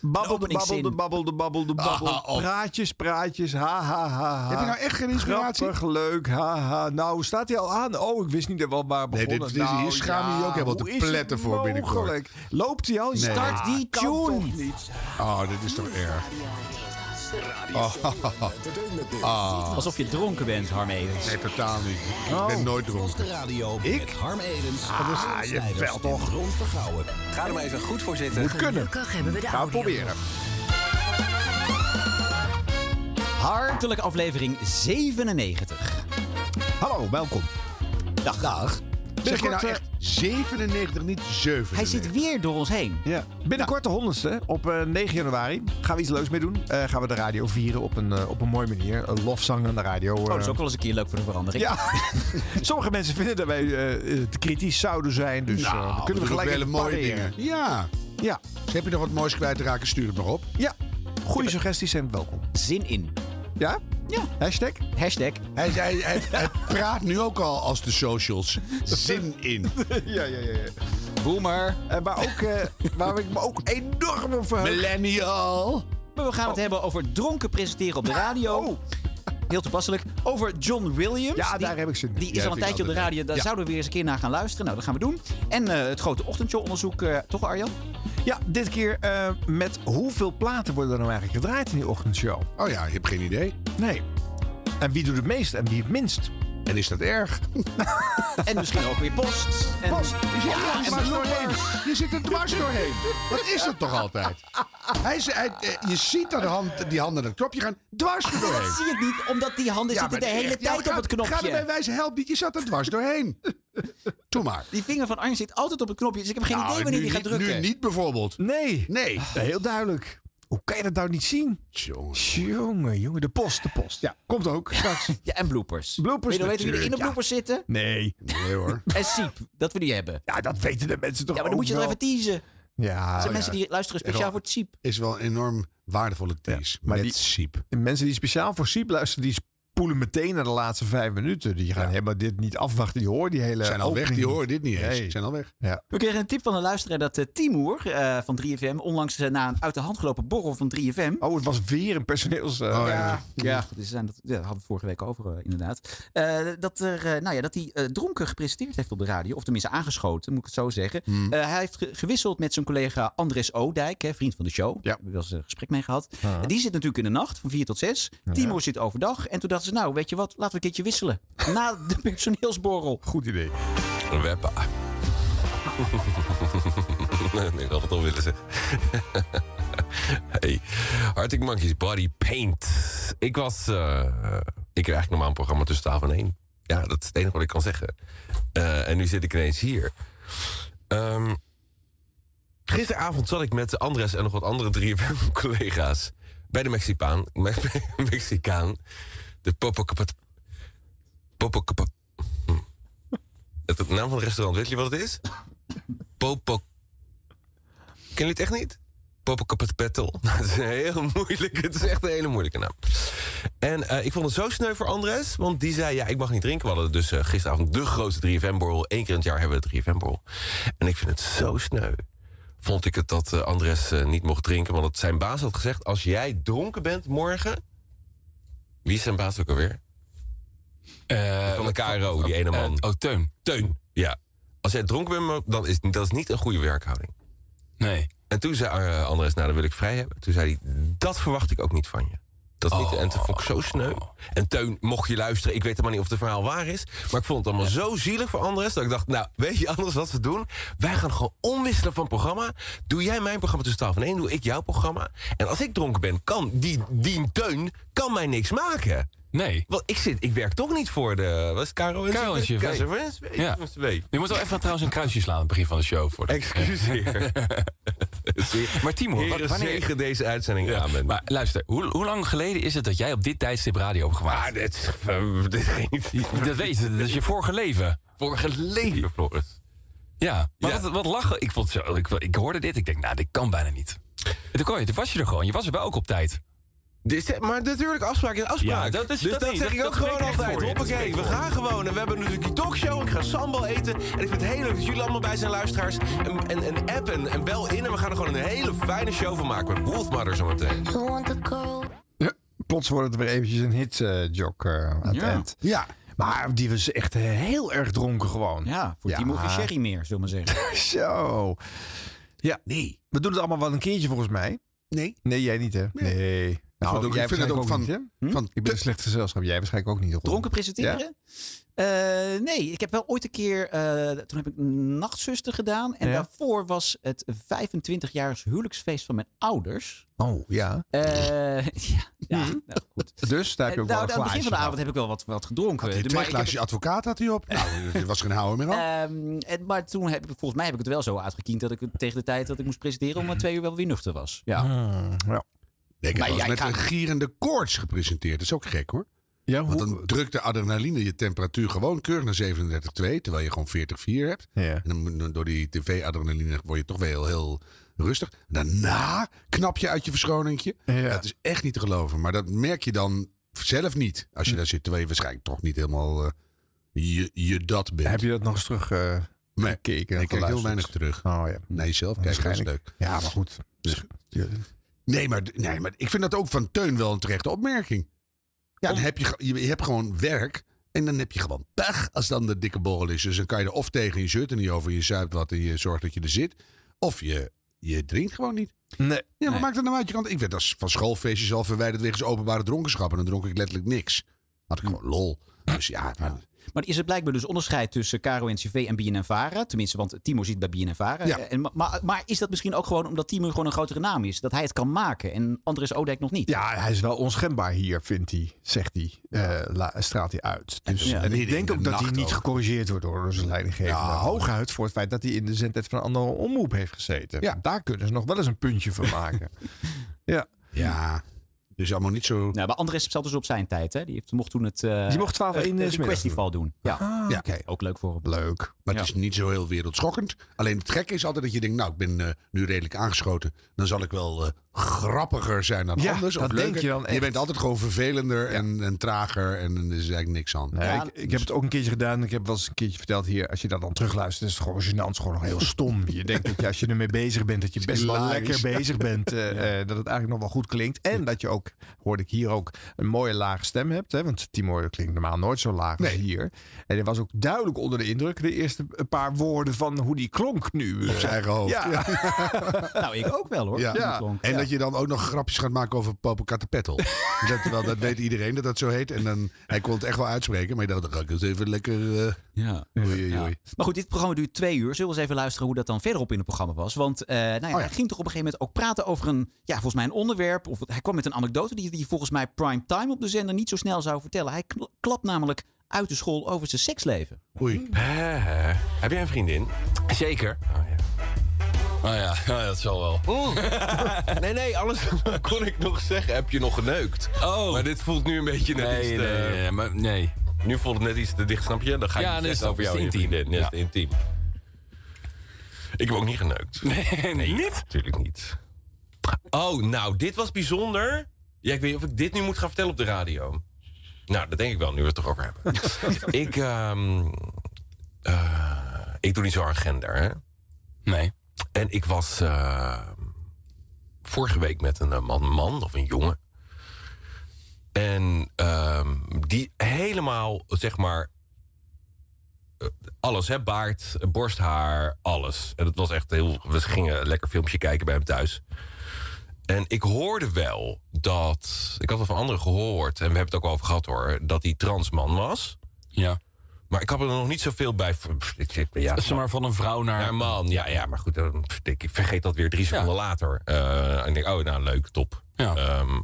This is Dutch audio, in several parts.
Babbelde, babbelde, babbelde, babbelde, babbelde. Ah. Praatjes, praatjes, ha, ha, ha, ha. Heb je nou echt geen inspiratie? Grappig, leuk, ha, ha. Nou, staat hij al aan? Oh, ik wist niet dat we al maar Nee, begonnen. dit- dit- hier Nou, schaam je je ook helemaal te pletten voor binnenkort. Loopt hij al? Nee. Start die Kan tune. toch niet. Oh, dit is toch erg. Alsof je dronken bent, Harm Edens. Nee, totaal niet. Ik Oh. ben nooit dronken. Radio Ik? met Harm Edens, Ah, je wel toch. Ga er maar even goed voor zitten. Moet kunnen. Hebben we de Gaan we proberen. Hartelijke aflevering 97. Hallo, welkom. Dag. Dag. Zeg je nou echt 97, niet 97? Hij zit weer door ons heen. Ja. Binnenkort de honderdste. Op eh, 9 januari gaan we iets leuks mee doen. Eh, gaan we de radio vieren op een, eh, op een mooie manier. Een lofzang aan de radio. Oh, dat is eh. ook wel eens een keer leuk voor de verandering. Ja, sommige mensen vinden dat wij eh, eh, te kritisch zouden zijn. Dus eh, Nou, dan kunnen we gelijk hele mooie pareren. dingen. Ja. Ja, Dus heb je nog wat moois kwijt te raken, stuur het nog op. ja. Goede suggesties zijn welkom. Zin in. Ja? Ja. Hashtag? Hashtag. Hij, hij, hij, hij praat nu ook al als de socials. Zin in. Ja, ja, ja. ja. Boomer. En maar ook, eh, waar ik me ook enorm op verheug. Millennial. Maar we gaan het hebben over dronken presenteren op de radio. Oh. Heel toepasselijk. Over John Williams. Ja, Die- daar heb ik zin in. Die is Ja, al een tijdje op de radio. Daar. Ja. zouden we weer eens een keer naar gaan luisteren. Nou, dat gaan we doen. En eh, het grote ochtendshow-onderzoek. eh, toch, Arjan? Ja, dit keer eh, met hoeveel platen worden er nou eigenlijk gedraaid in die ochtendshow? Oh ja, je hebt geen idee. Nee. En wie doet het meest en wie het minst? En is dat erg? En misschien ook weer post. En, Post, je zit er en dwars doorheen. Je zit er dwars doorheen. Wat is dat toch altijd? Hij, is- hij, je ziet dat de hand, die handen naar het knopje gaan. Dwars er Dat doorheen. zie ik niet, omdat die handen zitten de hele echt, ja, tijd ga- op het knopje. Ga er bij wijze help niet. Je zat er dwars doorheen. Doe maar. Die vinger van Arjen zit altijd op het knopje. Dus ik heb geen Nou, idee wanneer nu die gaat drukken. Nu niet bijvoorbeeld. Nee. Nee. Heel duidelijk. Hoe kan je dat nou niet zien? Jongen. Jongen, jongen, de post, de post. Ja, komt ook straks. Ja, en bloopers. Bloopers Wil je weten wie er in de bloopers zitten? Nee. Nee hoor. En Siep, dat we die hebben. Ja, dat weten de mensen toch Ja, maar dan moet je er wel. even teasen. Er Ja, zijn mensen die luisteren speciaal voor het Siep. Is wel een enorm waardevolle tease. maar met die- siep. mensen die speciaal voor Siep luisteren, die spoelen meteen naar de laatste vijf minuten. Die gaan Ja. helemaal dit niet afwachten. Die horen die hele Zijn al weg, die horen dit niet eens. Nee. Zijn al weg. Ja. We kregen een tip van een luisteraar dat uh, Timoer eh, van 3FM onlangs eh, na een uit de hand gelopen borrel van 3FM. Oh, het was weer een personeels... eh, Oh, ja. Ja, ja dus zijn dat, ja, dat hadden we vorige week over, inderdaad. Eh, dat, er, eh, nou ja, dat hij eh, dronken gepresenteerd heeft op de radio. Of tenminste aangeschoten, moet ik het zo zeggen. Hmm. Eh, hij heeft ge- gewisseld met zijn collega Andres Oudijk, hè, vriend van de show. Daar hebben we wel eens een gesprek mee gehad. Die zit natuurlijk in de nacht van 4 tot 6. Timo zit overdag. En toen dachten ze, nou, weet je wat, laten we een keertje wisselen. Na de personeelsborrel. Goed idee. Weppa. nee, ik had het al willen zeggen. hey, Arctic Monkeys Body Paint. Ik was... eh, ik heb eigenlijk normaal een programma tussen 12 en 1. Ja, dat is het enige wat ik kan zeggen. Eh, en nu zit ik ineens hier. Ehm, gisteravond zat ik met Andres en nog wat andere drie collega's bij de Mexicaan. Me- Mexicaan. De Popocatépetl. Popocatépetl. Het naam van het restaurant, weet je wat het is? Popo. Ken je het echt niet? Popocatépetl. Het is een heel moeilijk. Het is echt een hele moeilijke naam. En eh, ik vond het zo sneu voor Andres, want die zei: ja, ik mag niet drinken. We hadden dus eh, gisteravond de grootste 3FM-borrel. Eén keer in het jaar hebben we de 3FM-borrel. En ik vind het zo sneu. Vond ik het dat eh, Andres niet mocht drinken, want het, zijn baas had gezegd: als jij dronken bent morgen. Wie is zijn baas ook alweer? van de KRO, die ene man. oh, Teun. Teun, ja. Als jij dronken bent, dan is dat is niet een goede werkhouding. Nee. En toen zei uh, Andres, nou dan wil ik vrij hebben. Toen zei hij, dat verwacht ik ook niet van je. Dat niet, en toen vond ik zo sneu. En Teun, mocht je luisteren, ik weet helemaal niet of het verhaal waar is. Maar ik vond het allemaal zo zielig voor Andres. Dat ik dacht, nou, weet je anders wat we doen? Wij gaan gewoon omwisselen van programma. Doe jij mijn programma tussen 12 en 1, doe ik jouw programma. En als ik dronken ben, kan die, die Teun kan mij niks maken. Nee. Want ik, zit, ik werk toch niet voor de... Wat is het? Caro en. Ja. Je moet wel even trouwens een kruisje slaan aan het begin van de show. Voor de... Excuseer. maar Timo, Heren, wanneer... zegen deze uitzending Ja, aan. Maar luister, hoe, hoe lang geleden is het dat jij op dit tijdstip radio hebt gemaakt? Ah, dit, uh. Dat weet je, dat is je vorige leven. Vorige leven, Floris. Ja, maar Ja. Wat, wat lachen. Ik, vond zo, ik, ik hoorde dit, ik denk, nou, dit kan bijna niet. En toen, kon je, toen was je er gewoon. Je was er wel ook op tijd. Dit- maar natuurlijk, afspraak is afspraak. Ja, dat is- dus dat dat, niet. zeg ik ook gewoon altijd. je. Hoppakee, we gaan gewoon. En we hebben natuurlijk die talkshow. Ik ga sambal eten. En ik vind het heel leuk dat jullie allemaal bij zijn, luisteraars. En, en, en app en, bel in. En we gaan er gewoon een hele fijne show van maken. Met Wolfmother zometeen. Girl Plots wordt het weer eventjes een hit-jok aan het Ja. eind. Ja. Maar die was echt heel erg dronken gewoon. Ja, voor Ja. Timo geen sherry meer, zullen we maar zeggen. Zo. Ja, Nee. we doen het allemaal wel een keertje volgens mij. Nee. Nee, jij niet hè? Nee. Nou, ook- ik vind het waarschijnlijk ook van- niet, hè? Van Ik ben een slecht gezelschap. Jij waarschijnlijk ook niet. Ron. Dronken presenteren? Eh, nee, ik heb wel ooit een keer. eh, toen heb ik Nachtzuster gedaan. En Ja. daarvoor was het 25-jarig huwelijksfeest van mijn ouders. Oh, ja. Eh, ja, ja nou, goed. Dus daar heb je ook nou, wel aan het begin van de glaasje avond heb ik wel wat, wat gedronken. Had twee glaasjes advocaat had hij op? Nou, er was geen houden meer op. Ehm, en, maar toen heb ik, volgens mij heb ik het wel zo uitgekiend dat ik tegen de tijd dat ik moest presenteren om twee uur wel weer nuchter was. Ja. Hmm, ja. Nee, ik heb maar wel eens jij met gaat- een gierende koorts gepresenteerd. Dat is ook gek hoor. Ja, Want dan drukt de adrenaline je temperatuur gewoon keurig naar 37,2. Terwijl je gewoon 40,4 hebt. Ja. En dan, door die tv-adrenaline word je toch weer heel, heel rustig. Daarna knap je uit je verschoningje. Ja. Ja, het is echt niet te geloven. Maar dat merk je dan zelf niet. Als je daar zit. Terwijl je waarschijnlijk toch niet helemaal eh, je, je dat bent. Heb je dat nog eens terug eh, Nee, gekeken? nee, ik kijk heel weinig terug. Oh ja. Naar jezelf kijken, dat is leuk. Ja, maar goed. Dus-. Nee maar, nee, maar ik vind dat ook van Teun wel een terechte opmerking. Ja, dan heb je, je, hebt gewoon werk. En dan heb je gewoon pech als dan de dikke borrel is. Dus dan kan je er of tegen je shirt en niet over. Je zuipt wat en je zorgt dat je er zit. Of je, je drinkt gewoon niet. Nee. Ja, maar Nee. maakt het nou uit? Je kan, ik werd als van schoolfeestjes al verwijderd wegens openbare dronkenschap. En dan dronk ik letterlijk niks. Had ik gewoon lol. Dus ja, maar- Maar is er blijkbaar dus onderscheid tussen Caro NCV en BNNVARA? Tenminste, want Timo zit bij BNNVARA. Ja. En, maar, maar is dat misschien ook gewoon omdat Timo gewoon een grotere naam is? Dat hij het kan maken en Andres Odijk nog niet? Ja, hij is wel onschendbaar hier, vindt hij, zegt hij. Eh, la- straalt hij uit. Dus, Ja. En ik denk ook de dat hij niet ook. gecorrigeerd wordt door zijn leidinggevende. Ja. Hooguit voor het feit dat hij in de zendtijd van een andere omroep heeft gezeten. Ja. Daar kunnen ze nog wel eens een puntje van maken. ja. ja, dus allemaal niet zo... Nou, maar Andres zat dus op zijn tijd. Hè? Die heeft, mocht toen het, eh Die mocht 12 het, in de het smiddags festival doen. Ja, Ah, Ja. oké. ook leuk voor hem. Leuk. Maar Ja. het is niet zo heel wereldschokkend. Alleen het gekke is altijd dat je denkt, nou, ik ben eh, nu redelijk aangeschoten. Dan zal ik wel eh, grappiger zijn dan Ja, anders. Of dat denk leuker. je dan echt. bent altijd gewoon vervelender en, en trager en er is eigenlijk niks aan. Nee, Ja, ik, ik heb het ook een keertje gedaan. Ik heb wel eens een keertje verteld hier. Als je dat dan terugluistert, is het gewoon gênant. Het is gewoon nog heel stom. Je denkt dat je, als je ermee bezig bent, dat je best wel lekker bezig bent. eh, eh, dat het eigenlijk nog wel goed klinkt. En dat je ook, hoorde ik hier ook, een mooie lage stem hebt. Hè? Want Timo klinkt normaal nooit zo laag als hier. En hij was ook duidelijk onder de indruk. De eerste paar woorden van hoe die klonk nu. Op zijn eigen hoofd. Ja, Nou, ik ook wel hoor. Ja. En Ja. dat je dan ook nog grapjes gaat maken over Popocatépetl. dat, wel, dat weet iedereen dat dat zo heet. En dan, hij kon het echt wel uitspreken. Maar je dacht, dan ga ik eens even lekker... eh Ja. oei, oei. Maar goed, dit programma duurt twee uur. Zullen we eens even luisteren hoe dat dan verderop in het programma was? Want eh, nou ja, Oh ja. hij ging toch op een gegeven moment ook praten over een, ja, volgens mij een onderwerp. Of hij kwam met een anekdote die hij volgens mij prime time op de zender niet zo snel zou vertellen. Hij kl- klapt namelijk uit de school over zijn seksleven. Oei. Heb jij een vriendin? Zeker. Oh, ja. Oh ja, ja, dat zal wel. Nee, nee, alles kon ik nog zeggen. Heb je nog geneukt? Oh. Maar dit voelt nu een beetje net Nee, iets nee, te- nee, maar nee. Nu voelt het net iets te dicht, snap je? Dan ga ik Ja, het- over jou intiem. vriendin. Ja, intiem. Ik heb ook niet geneukt. Nee, niet? Natuurlijk niet. Oh, nou, dit was bijzonder. Ja, ik weet niet of ik dit nu moet gaan vertellen op de radio. Nou, dat denk ik wel, nu we het toch over hebben. ik, ehm, eh, ik doe niet zo hard gender, hè? Nee. En ik was eh, vorige week met een eh, man, man of een jongen. En ehm, die helemaal, zeg maar, eh, alles, hè? Baard, borsthaar, alles. En het was echt heel. We gingen een lekker filmpje kijken bij hem thuis. En ik hoorde wel dat. Ik had wel van anderen gehoord, en we hebben het ook al over gehad hoor, dat hij transman was. Ja. Maar ik had er nog niet zoveel bij. Ik zeg, ja, Zeg maar van een vrouw naar... ja, man, ja, ja, maar goed, dan- ik vergeet dat weer drie seconden later. Eh, en ik denk, oh, nou, leuk, top. Ja. Ehm,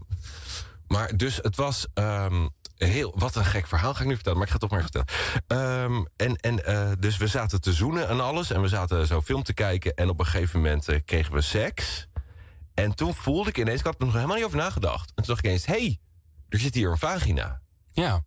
maar dus het was ehm, heel... Wat een gek verhaal ga ik nu vertellen, maar ik ga het toch maar even vertellen. Ehm, en en eh, dus we zaten te zoenen en alles. En we zaten zo film te kijken. En op een gegeven moment eh, kregen we seks. En toen voelde ik ineens, ik had er nog helemaal niet over nagedacht. En toen dacht ik ineens, hé, hey, er zit hier een vagina. Ja.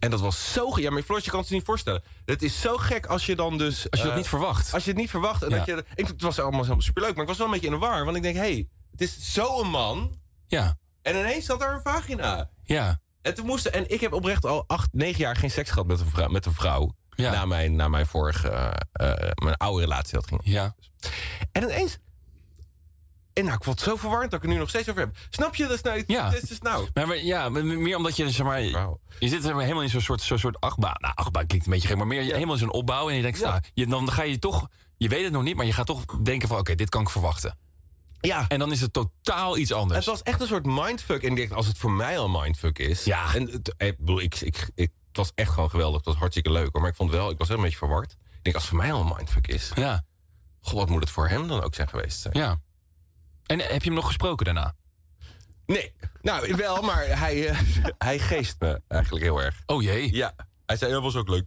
En dat was zo... ge- Ja, maar Floris, je kan het je niet voorstellen. Het is zo gek als je dan dus... Als je dat eh, niet verwacht. als je het niet verwacht. En Ja. dat je, ik, het was allemaal zo superleuk, maar ik was wel een beetje in de war. Want ik denk, hé, hey, het is zo'n man. Ja. En ineens zat er een vagina. Ja. En toen moesten, en ik heb oprecht al acht, negen jaar geen seks gehad met een vrouw. Met een vrouw Ja. Na, mijn, na mijn vorige, eh, eh, mijn oude relatie dat ging. Ja. En ineens. En nou, ik het zo verwarrend dat ik er nu nog steeds over heb. Snap je? Dat nou. Ja. Dit is nou. Maar, maar ja, meer omdat je, zeg maar, je zit helemaal in zo'n soort, zo'n soort achtbaan. Nou, achtbaan klinkt een beetje gek, maar meer helemaal in zo'n opbouw. En je denkt, Ja. nou, je, dan ga je toch, je weet het nog niet, maar je gaat toch denken van, oké, dit kan ik verwachten. Ja. En dan is het totaal iets anders. Het was echt een soort mindfuck. En ik denk, als het voor mij al mindfuck is. Ja. En het, ik bedoel, ik, ik, ik, het was echt gewoon geweldig. Het was hartstikke leuk. hoor. Maar ik vond wel, ik was wel een beetje verward. Ik denk, als het voor mij al een mindfuck is. Ja, God, wat moet het voor hem dan ook zijn geweest? ja. En eh, heb je hem nog gesproken daarna? Nee. Nou, wel, maar hij, eh, hij geest me eigenlijk heel erg. Oh jee. Ja. Hij zei, dat was ook leuk.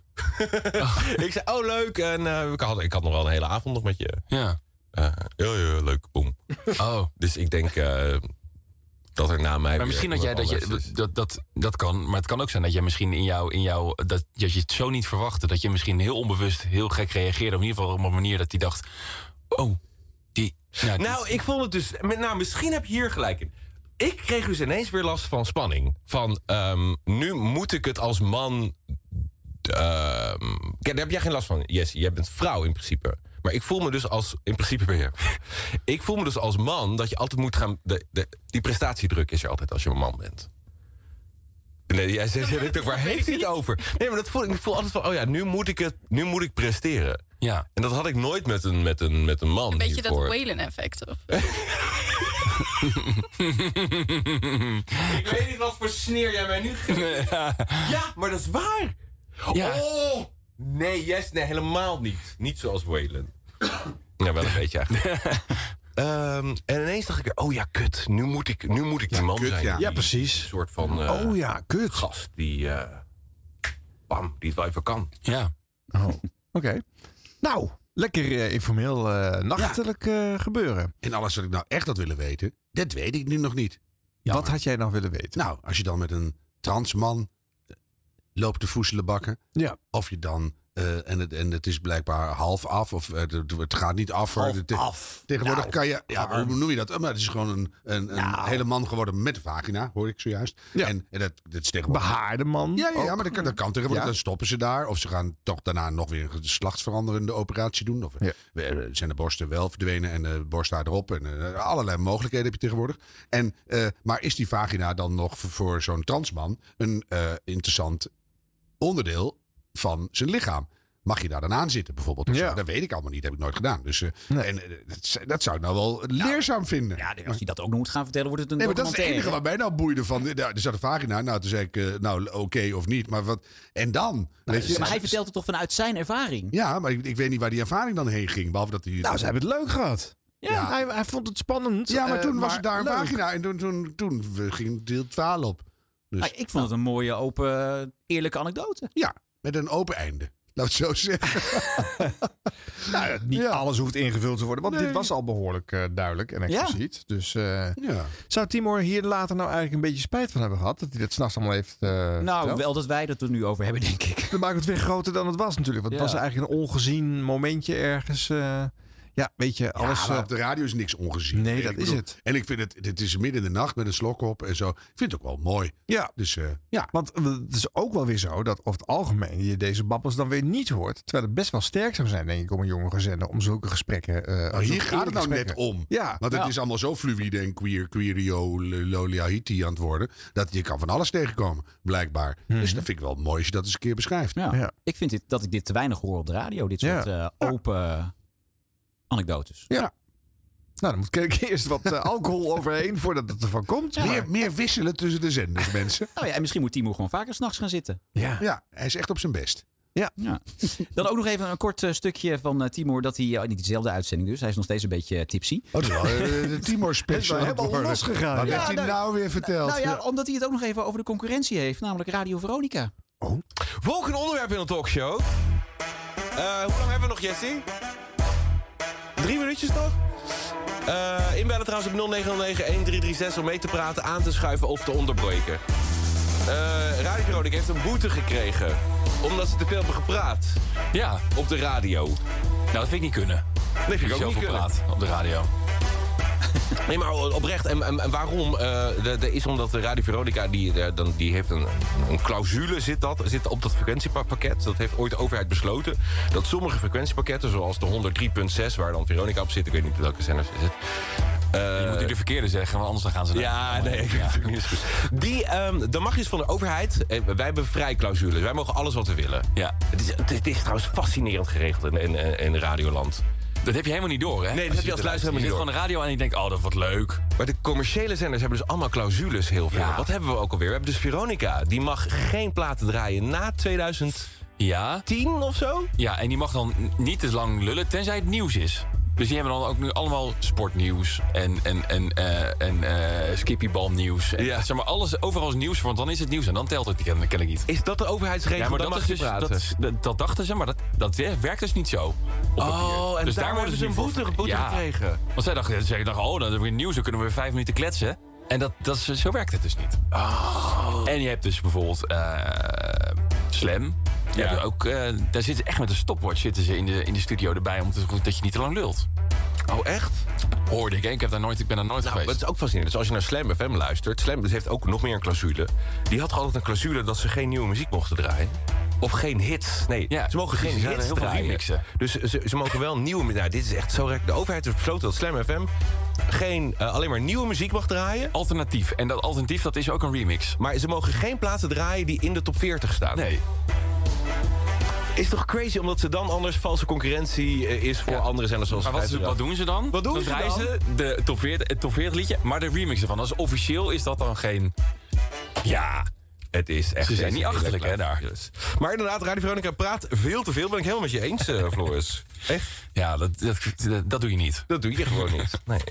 ik zei, oh leuk. En eh, ik, had, ik had nog wel een hele avond nog met je. Ja. Eh, ja, ja, leuk. Boom. Oh. Dus ik denk eh, dat er na mij Maar weer misschien dat jij dat je dat, dat, dat kan, maar het kan ook zijn dat je misschien in jou, in jou dat, dat je het zo niet verwachtte, dat je misschien heel onbewust heel gek reageerde, of in ieder geval op een manier dat hij dacht, oh. Nou, ik vond het dus. Nou, misschien heb je hier gelijk in. Ik kreeg dus ineens weer last van spanning. Van ehm, nu moet ik het als man. kijk, daar heb jij geen last van, Jessie. Jij bent vrouw in principe. Maar ik voel me dus als. In principe ben ik voel me dus als man dat je altijd moet gaan. De, de, die prestatiedruk is er altijd als je een man bent. Nee, jij zegt, denkt ook, waar heeft hij het over? Nee, maar dat voel, ik voel altijd van, oh ja, nu moet ik, het, nu moet ik presteren. ja. En dat had ik nooit met een, met een, met een man. Een beetje dat. Whalen-effect. of- Ik weet niet wat voor sneer jij mij nu geeft. Ja, maar dat is waar. Ja. Oh, nee, yes, nee, helemaal niet. Niet zoals Waylon. Ja, wel een beetje eigenlijk. Ehm, en ineens dacht ik, oh ja, kut. Nu moet ik, nu moet ik die man kut, zijn. ja. Die Ja, precies. soort van eh, oh ja, kut. gast die... eh, bam, die het wel even kan. ja. Oh, Oké. Nou, lekker eh, informeel eh, nachtelijk eh, gebeuren. En alles wat ik nou echt had willen weten, dat weet ik nu nog niet. Wat had jij nog willen weten? Nou, als je dan met een transman loopt te voezelen bakken. Ja. Of je dan, eh, en, het, en het is blijkbaar half af, of eh, het, gaat niet af. hoor. Half Te- af. Tegenwoordig Nou, kan je, ja, hoe noem je dat? Oh, maar het is gewoon een, een, een Nou. hele man geworden met vagina, hoor ik zojuist. Ja. En, en dat, dat is tegenwoordig... Behaarde man. Ja, ja, maar dat kan, dat kan tegenwoordig. Dan stoppen ze daar. Of ze gaan toch daarna nog weer een geslachtsveranderende operatie doen. Of eh, zijn de borsten wel verdwenen en de borsthaar erop. En allerlei mogelijkheden heb je tegenwoordig. En, maar is die vagina dan nog voor, voor zo'n transman een interessant onderdeel van zijn lichaam? Mag je daar dan aan zitten bijvoorbeeld? of Ja. zo? Dat weet ik allemaal niet. heb ik nooit gedaan. Dus, eh, Nee. en, eh, dat, dat zou ik nou wel leerzaam vinden. Ja, als hij dat ook nog moet gaan vertellen, wordt het een Nee, maar dat is het enige wat mij nou boeide van. Nou, er zat een vagina. Nou, toen zei ik, eh, nou, oké of niet. Maar wat. En dan? Weet je, Maar hij vertelt het toch vanuit zijn ervaring? Ja, maar ik, ik weet niet waar die ervaring dan heen ging. Behalve dat hij. Nou, ze hebben het leuk gehad. Ja. Hij, hij vond het spannend. ja, maar eh, toen was het daar een leuk. vagina. En toen, toen, toen ging deel 12 op. Dus ik vond het een mooie, open, eerlijke anekdote. ja, met een open einde. Laat het zo zeggen. Nou, niet Ja. alles hoeft ingevuld te worden. Want Nee. dit was al behoorlijk eh, duidelijk en expliciet. Dus eh, Ja. zou Timor hier later nou eigenlijk een beetje spijt van hebben gehad? Dat hij dat s'nachts allemaal heeft eh Nou, verteld? wel dat wij het er nu over hebben, denk ik. Dat maakt het weer groter dan het was natuurlijk. Want het was eigenlijk een ongezien momentje ergens. Ja, weet je, alles... ja, maar eh, op de radio is niks ongezien. Nee, dat is het. En ik vind het, dit is midden in de nacht met een slok op en zo. Ik vind het ook wel mooi. ja, Dus eh, ja. want het is ook wel weer zo dat over het algemeen je deze babbels dan weer niet hoort. Terwijl het best wel sterk zou zijn, denk ik, om een jonge zender om zulke gesprekken... eh, zulke hier gaat het nou net om. Ja, Want het Ja. is allemaal zo fluïde en queer, queerio, loliahiti aan het worden. Dat je kan van alles tegenkomen, blijkbaar. Dus dat vind ik wel mooi als je dat eens een keer beschrijft. Ja. Ja. Ik vind dit, dat ik dit te weinig hoor op de radio. Dit Ja. soort eh, open anekdotes. nou dan moet ik eerst wat eh, alcohol overheen voordat het ervan komt. Meer, meer wisselen tussen de zenders, mensen. Nou ja, en misschien moet Timo gewoon vaker s'nachts gaan zitten. Ja. Ja, hij is echt op zijn best. Ja. Dan ook nog even een kort eh, stukje van eh, Timur. Dat hij, oh, niet dezelfde uitzending dus. Hij is nog steeds een beetje tipsy. Oh, dat is wel de Timor special. Het is wel helemaal losgegaan, Wat ja. heeft hij nou- nou weer verteld? Nou ja, omdat hij het ook nog even over de concurrentie heeft. Namelijk Radio Veronica. Volgende onderwerp in de talkshow. Eh, hoe lang hebben we nog, Jesse? Drie minuutjes nog? Eh, inbellen trouwens op 0909-1336 om mee te praten, aan te schuiven of te onderbreken. Eh Radio heeft een boete gekregen. Omdat ze te veel hebben gepraat Ja, op de radio. nou dat vind ik niet kunnen. Nee, vind ik ook niet kunnen. op de radio. Nee, maar oprecht. En, en, en waarom? Eh, dat is omdat de Radio Veronica, die, eh, dan, die heeft een, een clausule zit dat, zit op dat frequentiepakket. Dat heeft ooit de overheid besloten. Dat sommige frequentiepakketten, zoals de 103.6, waar dan Veronica op zit. Ik weet niet welke zenders is het. Je moet nu de verkeerde zeggen, want anders dan gaan ze... Ja, nee, ik niet eens goed. Die, ehm dan mag je dus van de overheid... Wij hebben vrijclausules. Wij mogen alles wat we willen. Ja. Het is, het is, het is trouwens fascinerend geregeld in, in, in Radioland. Dat heb je helemaal niet door, hè? Nee, dat heb je als luisteraar Je helemaal zit niet gewoon de radio en je denkt, oh, dat wordt leuk. Maar de commerciële zenders hebben dus allemaal clausules heel veel. Ja. Wat hebben we ook alweer? We hebben dus Veronica. Die mag geen platen draaien na 2010 Ja. of zo. Ja, en die mag dan niet te lang lullen, tenzij het nieuws is. Dus die hebben dan ook nu allemaal sportnieuws en, en, en, eh en eh skippybalnieuws. En, Ja. Zeg maar, alles, overal is nieuws, want dan is het nieuws en dan telt het. Die ken, ken ik niet. Is dat de overheidsregel? Ja, maar dat, mag is dus, dat, dat, dat dachten ze, maar dat, dat werkt dus niet zo. Oh, en dus daar hebben ze een boete, boete Ja. gekregen. Want zij dachten, zij dachten, oh, dan hebben we nieuws, dan kunnen we vijf minuten kletsen. En dat, dat is, zo werkt het dus niet. Oh. En je hebt dus bijvoorbeeld eh, Slam. Ja. ook, eh, daar zitten echt met een stopwatch zitten ze in de, in de studio erbij om te, dat je niet te lang lult. Oh, echt? Hoorde ik, hè? Ik, heb daar nooit, ik ben daar nooit Nou, dat geweest. is ook fascinerend. Dus als je naar Slam FM luistert... Slam dus heeft ook nog meer een clausule. Die had altijd een clausule dat ze geen nieuwe muziek mochten draaien. Of geen hits. Nee, Ja, ze mogen geen zijn hits heel veel draaien. remixen. Dus ze, ze mogen wel nieuwe... Nou, dit is echt zo rek. De overheid heeft besloten dat Slam FM... Geen, eh, alleen maar nieuwe muziek mag draaien. Alternatief. En dat alternatief, dat is ook een remix. Maar ze mogen geen platen draaien die in de top 40 staan. Nee. Is toch crazy omdat ze dan anders valse concurrentie eh, is voor Ja. andere zenders zoals Maar wat, ze- 538? wat doen ze dan? Wat doen dan ze draaien dan? ze de top 40, het top 40 liedje, maar de remix ervan. Als officieel is dat dan geen... Ja, Het is echt Ze zijn niet achterlijk, hè, daar. Maar inderdaad, Radio Veronica praat veel te veel. Ben ik helemaal met je eens, eh, Floris. Echt? ja dat, dat, dat, dat doe je niet. Dat doe je gewoon niet. Nee.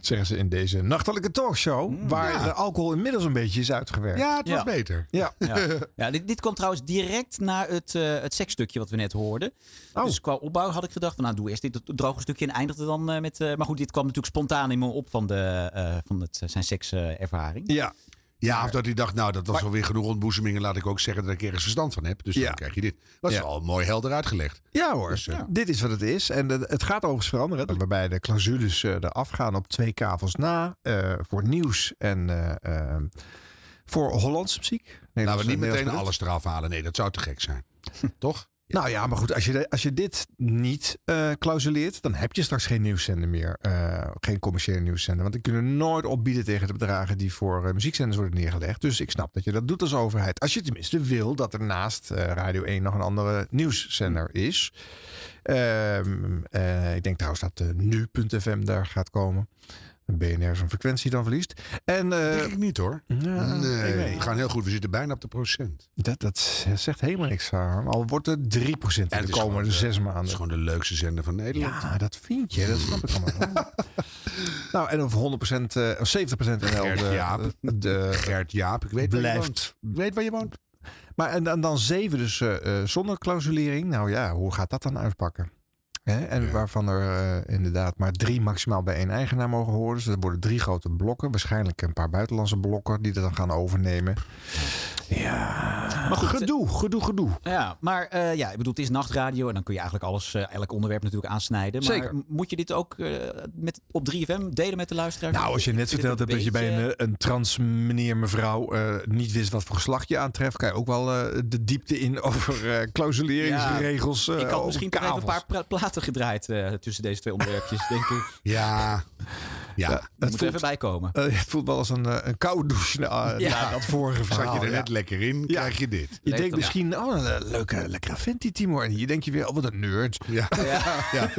Zeggen ze in deze nachtelijke talkshow. waar ja. de alcohol inmiddels een beetje is uitgewerkt. Ja, het Ja. wordt beter. Ja. Ja, ja dit, dit kwam trouwens direct na het, eh, het seksstukje wat we net hoorden. Oh. Dus qua opbouw had ik gedacht, van, nou doe eerst dit droge stukje en eindigde dan eh, met... eh, maar goed, dit kwam natuurlijk spontaan in me op van, de, eh, van het, zijn sekservaring. Ja. Ja, of dat hij dacht, nou, dat was Maar- alweer genoeg ontboezemingen. Laat ik ook zeggen dat ik ergens verstand van heb. Dus Ja. dan krijg je dit. Dat is Ja. al mooi helder uitgelegd. Ja hoor, Dus, eh, dit is wat het is. En eh, het gaat overigens veranderen. Waarbij de clausules eh, eraf gaan op twee kavels na. voor nieuws en voor Hollandse muziek. Laten we Nederlandse- niet meteen alles eraf halen. Nee, dat zou te gek zijn. Toch? Nou ja, maar goed, als je, als je dit niet eh clausuleert, dan heb je straks geen nieuwszender meer. Eh, geen commerciële nieuwszender. Want die kunnen nooit opbieden tegen de bedragen die voor eh, muziekzenders worden neergelegd. Dus ik snap dat je dat doet als overheid. Als je tenminste wil dat er naast Radio 1 nog een andere nieuwszender is. Ehm, eh, ik denk trouwens dat uh, nu.fm daar gaat komen. BNR zijn frequentie dan verliest. En, eh, Denk ik niet hoor. ja, nee, we gaan heel goed. We zitten bijna op de procent. dat, dat zegt helemaal niks aan. Al wordt het 3% in En het de komende zes Het maanden. is gewoon de leukste zender van Nederland. Ja, dat vind je. Dat snap ik allemaal. nou, en of 100%, eh, of 70% NL Gert de, Jaap. de, de- Gert Jaap, ik weet waar je Blijft. woont. Ik weet waar je woont. Maar en, dan- dan zeven dus eh, eh, zonder clausulering. Nou ja, hoe gaat dat dan uitpakken? Hè? En Ja. waarvan er eh, inderdaad maar drie maximaal bij één eigenaar mogen horen. Dus er worden drie grote blokken. Waarschijnlijk een paar buitenlandse blokken die dat dan gaan overnemen. Ja, Maar goed, gedoe, gedoe, gedoe. Ja, maar eh, ja, ik bedoel, het is nachtradio en dan kun je eigenlijk alles, eh, elk onderwerp natuurlijk aansnijden. Maar Zeker. moet je dit ook eh, met, op 3FM delen met de luisteraar? Nou, als je net verteld hebt dat je bij een, eh, een trans meneer, mevrouw eh, niet wist wat voor geslacht je aantreft, kan je ook wel eh, de diepte in over eh clausuleringsregels. eh, Ik had misschien even een paar platen gedraaid eh, tussen deze twee onderwerpjes, denk ik. Ja. Ja. Die Het moet er voelt, even bij komen. eh, het voelt wel als een, eh, een koude douche na, Ja. na dat vorige Zat verhaal. je er ja. net lekker in, krijg je dit. Je denkt misschien, oh, een leuke, lekkere vent die Timor. En hier denk je weer, oh, wat een nerd. Ja. Ja.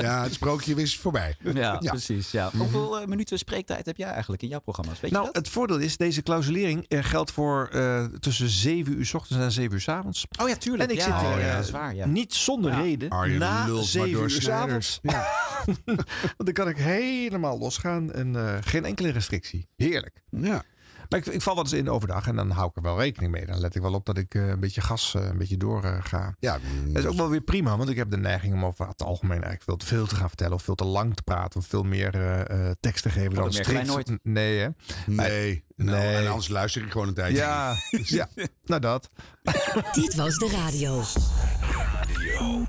Ja. het sprookje is voorbij. Ja, Ja. precies. Ja. Hoeveel eh, minuten spreektijd heb jij eigenlijk in jouw programma's? Weet Nou, je dat? het voordeel is, deze clausulering eh, geldt voor eh, tussen 7 uur s ochtends en 7 uur s avonds. Oh ja, tuurlijk. En ik ja, zit ja, er, ja, eh. Niet zonder Ja. reden. Arjen na lult maar 7 door uur s avonds. Want dan kan ik helemaal en eh, geen enkele restrictie. Heerlijk. Ja. Maar ik, ik val wel eens in overdag en dan hou ik er wel rekening mee. Dan let ik wel op dat ik eh, een beetje gas een beetje doorga. ga. Ja, Dat is ook wel weer prima, want ik heb de neiging om over het algemeen eigenlijk veel te veel te gaan vertellen. Of veel te lang te praten. Of veel meer eh, eh, tekst te geven dan dat merken wij strikt. nooit. Nee, hè? nee. Nou, Nee. En anders luister ik gewoon een tijdje. Ja, ja, nou dat. Dit was de radio.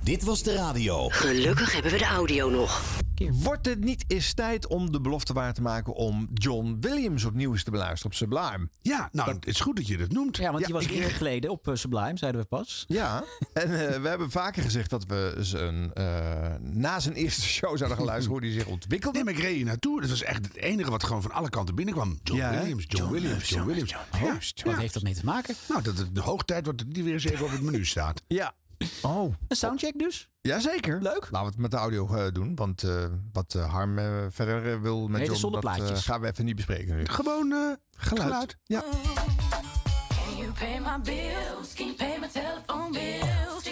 Dit was de radio. Gelukkig hebben we de audio nog. Keer. Wordt het niet eens tijd om de belofte waar te maken om John Williams opnieuw eens te beluisteren op Sublime? Ja, nou, het is goed dat je dat noemt. Ja, want die was ik- ingegleden op eh, Sublime, zeiden we pas. Ja, en eh, we hebben vaker gezegd dat we zijn, eh, na zijn eerste show zouden gaan luisteren hoe hij zich ontwikkelde. Nee, maar ik reed hier naartoe. Dat was echt het enige wat gewoon van alle kanten binnenkwam. John Ja? Williams, John, Williams, John Williams. Ja, Wat ja. heeft dat mee te maken? Nou, dat het de hoog tijd wordt die weer eens even op het menu staat. Ja. Oh, Een soundcheck dus? jazeker. Leuk. Laten we het met de audio eh, doen, want eh, wat eh, Harm verder wil met Nee, John, dat gaan we even niet bespreken nu. Gewoon eh, Geluid. geluid. Ja. Can you pay my bills? Can you pay my telephone bills?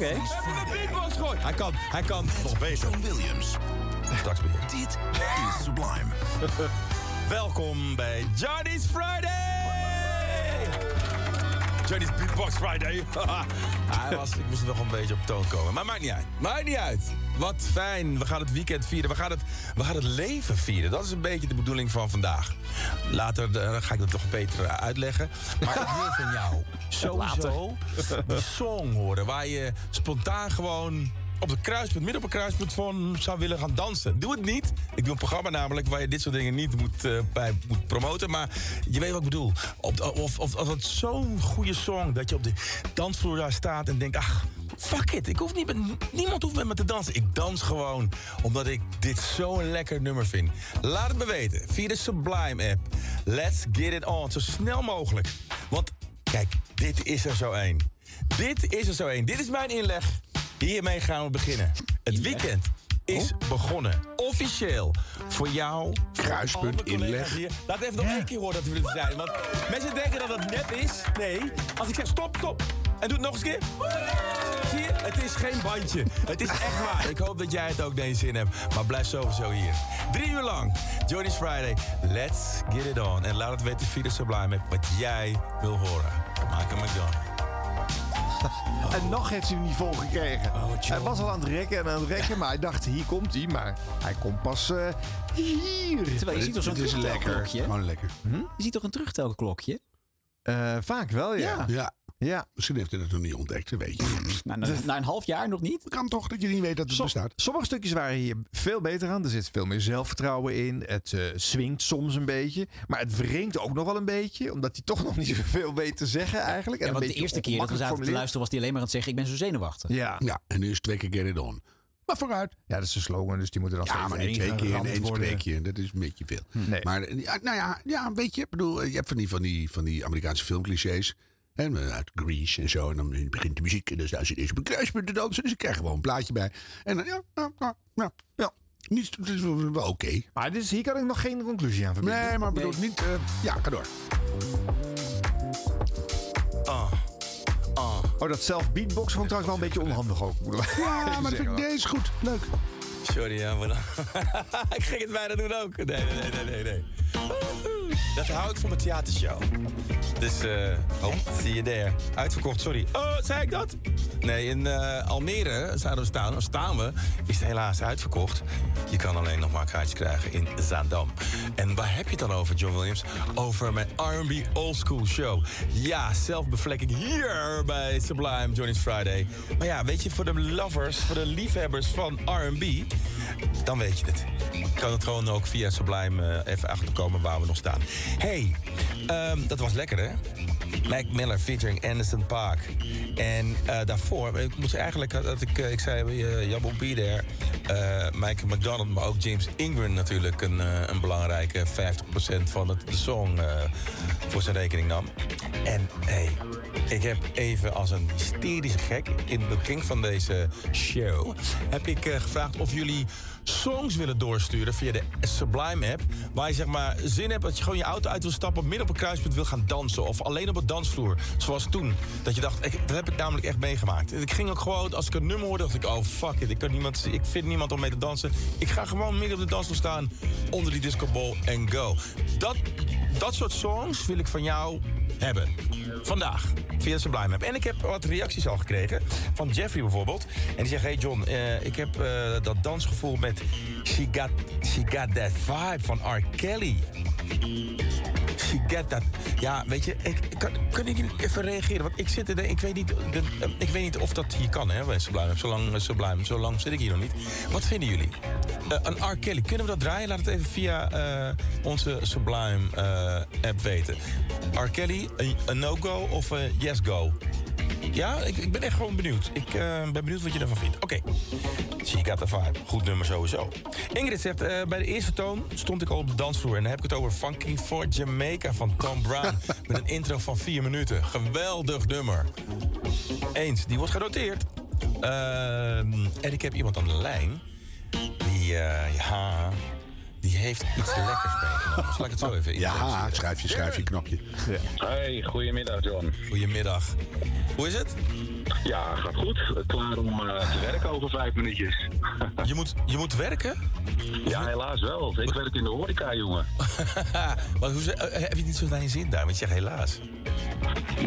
Oké. Heb je de beatbox? Hij kan, hij kan nog beter. John Williams. Straks weer. Dit is Sublime. Welkom bij Johnny's Friday! Johnny's Beatbox Friday. Hij was, ik moest nog een beetje op toon komen. Maar maakt niet uit. Maakt niet uit. Wat fijn. We gaan het weekend vieren. We gaan het, we gaan het leven vieren. Dat is een beetje de bedoeling van vandaag. Later eh, ga ik dat toch beter eh, uitleggen. Maar ik wil van jou sowieso die song horen... waar je spontaan gewoon op het kruispunt, midden op een kruispunt van zou willen gaan dansen. Doe het niet. Ik doe een programma namelijk waar je dit soort dingen niet moet, eh, bij moet promoten. Maar je weet wat ik bedoel. Op, of, of, of het zo'n goede song dat je op de dansvloer daar staat en denkt... ach, fuck it. Ik hoef niet met, niemand hoeft met me te dansen. Ik dans gewoon omdat ik dit zo'n lekker nummer vind. Laat het me weten via de Sublime app. Let's get it on. Zo snel mogelijk. Want kijk, dit is er zo één. Dit is er zo één. Dit is mijn inleg. Hiermee gaan we beginnen. Het weekend is begonnen. Officieel. Voor jou. Kruispunt, inleg. Hier. Laat even nog één keer horen dat we er zijn. Want mensen denken dat het nep is. Nee. Als ik zeg stop, stop. En doe het nog eens een keer. Zie je? Het is geen bandje. Het is echt waar. Ik hoop dat jij het ook deze zin hebt. Maar blijf sowieso hier. Drie uur lang. Johnny's Friday. Let's get it on. En laat het weten via de Sublime wat jij wil horen. Maak hem McDonald. En nog heeft hij hem niet vol gekregen. hij was al aan het rekken en aan het rekken, maar hij dacht, hier komt hij. Maar hij komt pas eh, hier. Terwijl je ziet toch zo'n Het is lekker. terugtelklokje? Gewoon lekker. Je ziet toch een terugtelklokje? Eh, vaak wel, ja. Ja, ja. Misschien heeft hij dat nog niet ontdekt, weet je. niet. Nou, na, na een half jaar nog niet? kan toch dat je niet weet dat het Som- bestaat. sommige stukjes waren hier veel beter aan. Er zit veel meer zelfvertrouwen in. Het eh, swingt soms een beetje. Maar het wringt ook nog wel een beetje. Omdat hij toch nog niet zoveel weet te zeggen eigenlijk. En Ja, want de beetje eerste keer dat we zaten te luisteren... was hij alleen maar aan het zeggen... ik ben zo zenuwachtig. Ja. Ja, en nu is het twee keer get it on. Maar vooruit. ja, dat is een slogan. Dus die moeten dan Ja, maar niet twee keer in één worden. spreekje. Dat is een beetje veel. Nee. Maar ja, nou ja, ja, weet je, ik bedoel, je hebt van die, van die, van die Amerikaanse filmclichés. Hè, uit Grease en zo. En dan begint de muziek. En dan staan ze ineens op een kruispunt te dansen. Dus ik krijg gewoon een plaatje bij. En dan, ja, ja, ja, ja. ja. Niet, het is wel oké. Maar dus hier kan ik nog geen conclusie aan verbinden. Nee, maar ik bedoel, niet... eh, ja, ga door. Oh, dat zelf beatboxen vond ik trouwens wel een beetje onhandig ook. Ja, maar dat vind ik, deze is goed. Leuk. Sorry, ja, maar dan... ik ging het bijna doen ook. Nee, nee, nee, nee, nee. Dat hou ik voor mijn theatershow. Dus, eh oh, zie je daar. Uitverkocht, sorry. Oh, zei ik dat? Nee, in eh, Almere zouden we staan. Of staan we, is het helaas uitverkocht. Je kan alleen nog maar kaartjes krijgen in Zaandam. En waar heb je het dan over, John Williams? Over mijn R&B Old School Show. Ja, zelfbevlekking hier bij Sublime Johnny's Friday. Maar ja, weet je, voor de lovers, voor de liefhebbers van R&B... dan weet je het. Kan het gewoon ook via Sublime eh, even achterkomen waar we nog staan. hey, ehm, dat was lekker, hè? Mac Miller featuring Anderson Park. En eh, daarvoor, ik moet eigenlijk, dat ik, eh, ik zei, uh, Jabbo there, eh, Michael McDonald, maar ook James Ingram natuurlijk een, eh, een belangrijke 50% van het, de song eh, voor zijn rekening nam. En hey, ik heb even als een hysterische gek in het begin van deze show, heb ik eh, gevraagd of jullie songs willen doorsturen via de Sublime app. Waar je zeg maar zin hebt dat je gewoon je auto uit wil stappen, midden op een kruispunt wil gaan dansen. Of alleen op een dansvloer. Zoals toen. Dat je dacht, ik, dat heb ik namelijk echt meegemaakt. Ik ging ook gewoon, als ik een nummer hoorde, dacht ik, oh fuck it. Ik, kan niemand, ik vind niemand om mee te dansen. Ik ga gewoon midden op de dansvloer staan, onder die discoball en go. Dat, dat soort songs wil ik van jou hebben. Vandaag. Via de Sublime app. En ik heb wat reacties al gekregen. Van Jeffrey bijvoorbeeld. En die zegt: Hey John, eh, ik heb eh, dat dansgevoel met She Got, She Got That Vibe van R. Kelly. She Got That. Ja, weet je, ik, kan, kan ik even reageren? Want ik zit er, ik weet niet, de, eh, ik weet niet of dat hier kan, hè, bij Sublime. Zo lang, Sublime, zo lang zit ik hier nog niet. Wat vinden jullie? Eh, een R. Kelly, kunnen we dat draaien? Laat het even via eh, onze Sublime eh, app weten. R. Kelly, een no-go of een yes-go? Ja, ik, ik ben echt gewoon benieuwd. Ik eh, ben benieuwd wat je ervan vindt. Oké. She got the vibe. Goed nummer sowieso. Ingrid zegt, eh, bij de eerste toon stond ik al op de dansvloer. En dan heb ik het over Funky for Jamaica van Tom Brown. met een intro van vier minuten. Geweldig nummer. Eens, die wordt genoteerd. Ehm, en ik heb iemand aan de lijn. Die, eh, ja, die heeft iets lekkers meegenomen. Zal ik het zo even Ja, schrijf je, schrijf je knopje. Hey, goedemiddag John. Goedemiddag. Hoe is het? Ja, gaat goed. Klaar om eh, te werken over vijf minuutjes. Je moet, je moet werken? Ja, helaas wel. Ik werk in de horeca, jongen. Maar hoe, ze- eh, heb je niet zo naar je zin daar? Want je zegt helaas.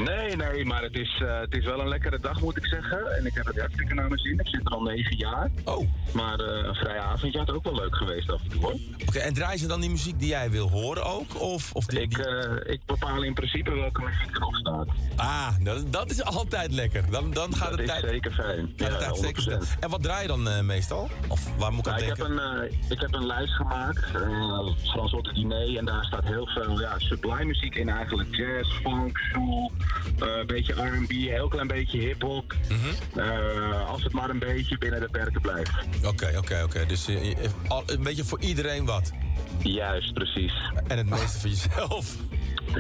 Nee, nee, maar het is, eh, het is wel een lekkere dag, moet ik zeggen. En ik heb het hartstikke naar mijn zin. Ik zit er al negen jaar. Oh. Maar eh, een vrije avondje had ook wel leuk geweest af en toe, hoor. Oké, en draaien ze dan die muziek die jij wil horen ook? Of, of die, Ik, eh, ik bepaal in principe welke muziek erop staat. Ah, dat, dat is altijd lekker. Dan, dan gaat Dat het is tijd, zeker fijn. Ja, zeker 100%. snel. En wat draai je dan eh, meestal? Of waar moet ik aan Nou, ik, heb denken? een, eh, ik heb een lijst gemaakt, Frans Otte Diner, en daar staat heel veel ja, sublime muziek in eigenlijk. Jazz, funk, soul, een beetje R&B, heel klein beetje hip-hop. Mhm. Als het maar een beetje binnen de perken blijft. Oké, oké, oké. Dus al- een beetje voor iedereen wat. Juist, precies. En het meeste voor jezelf.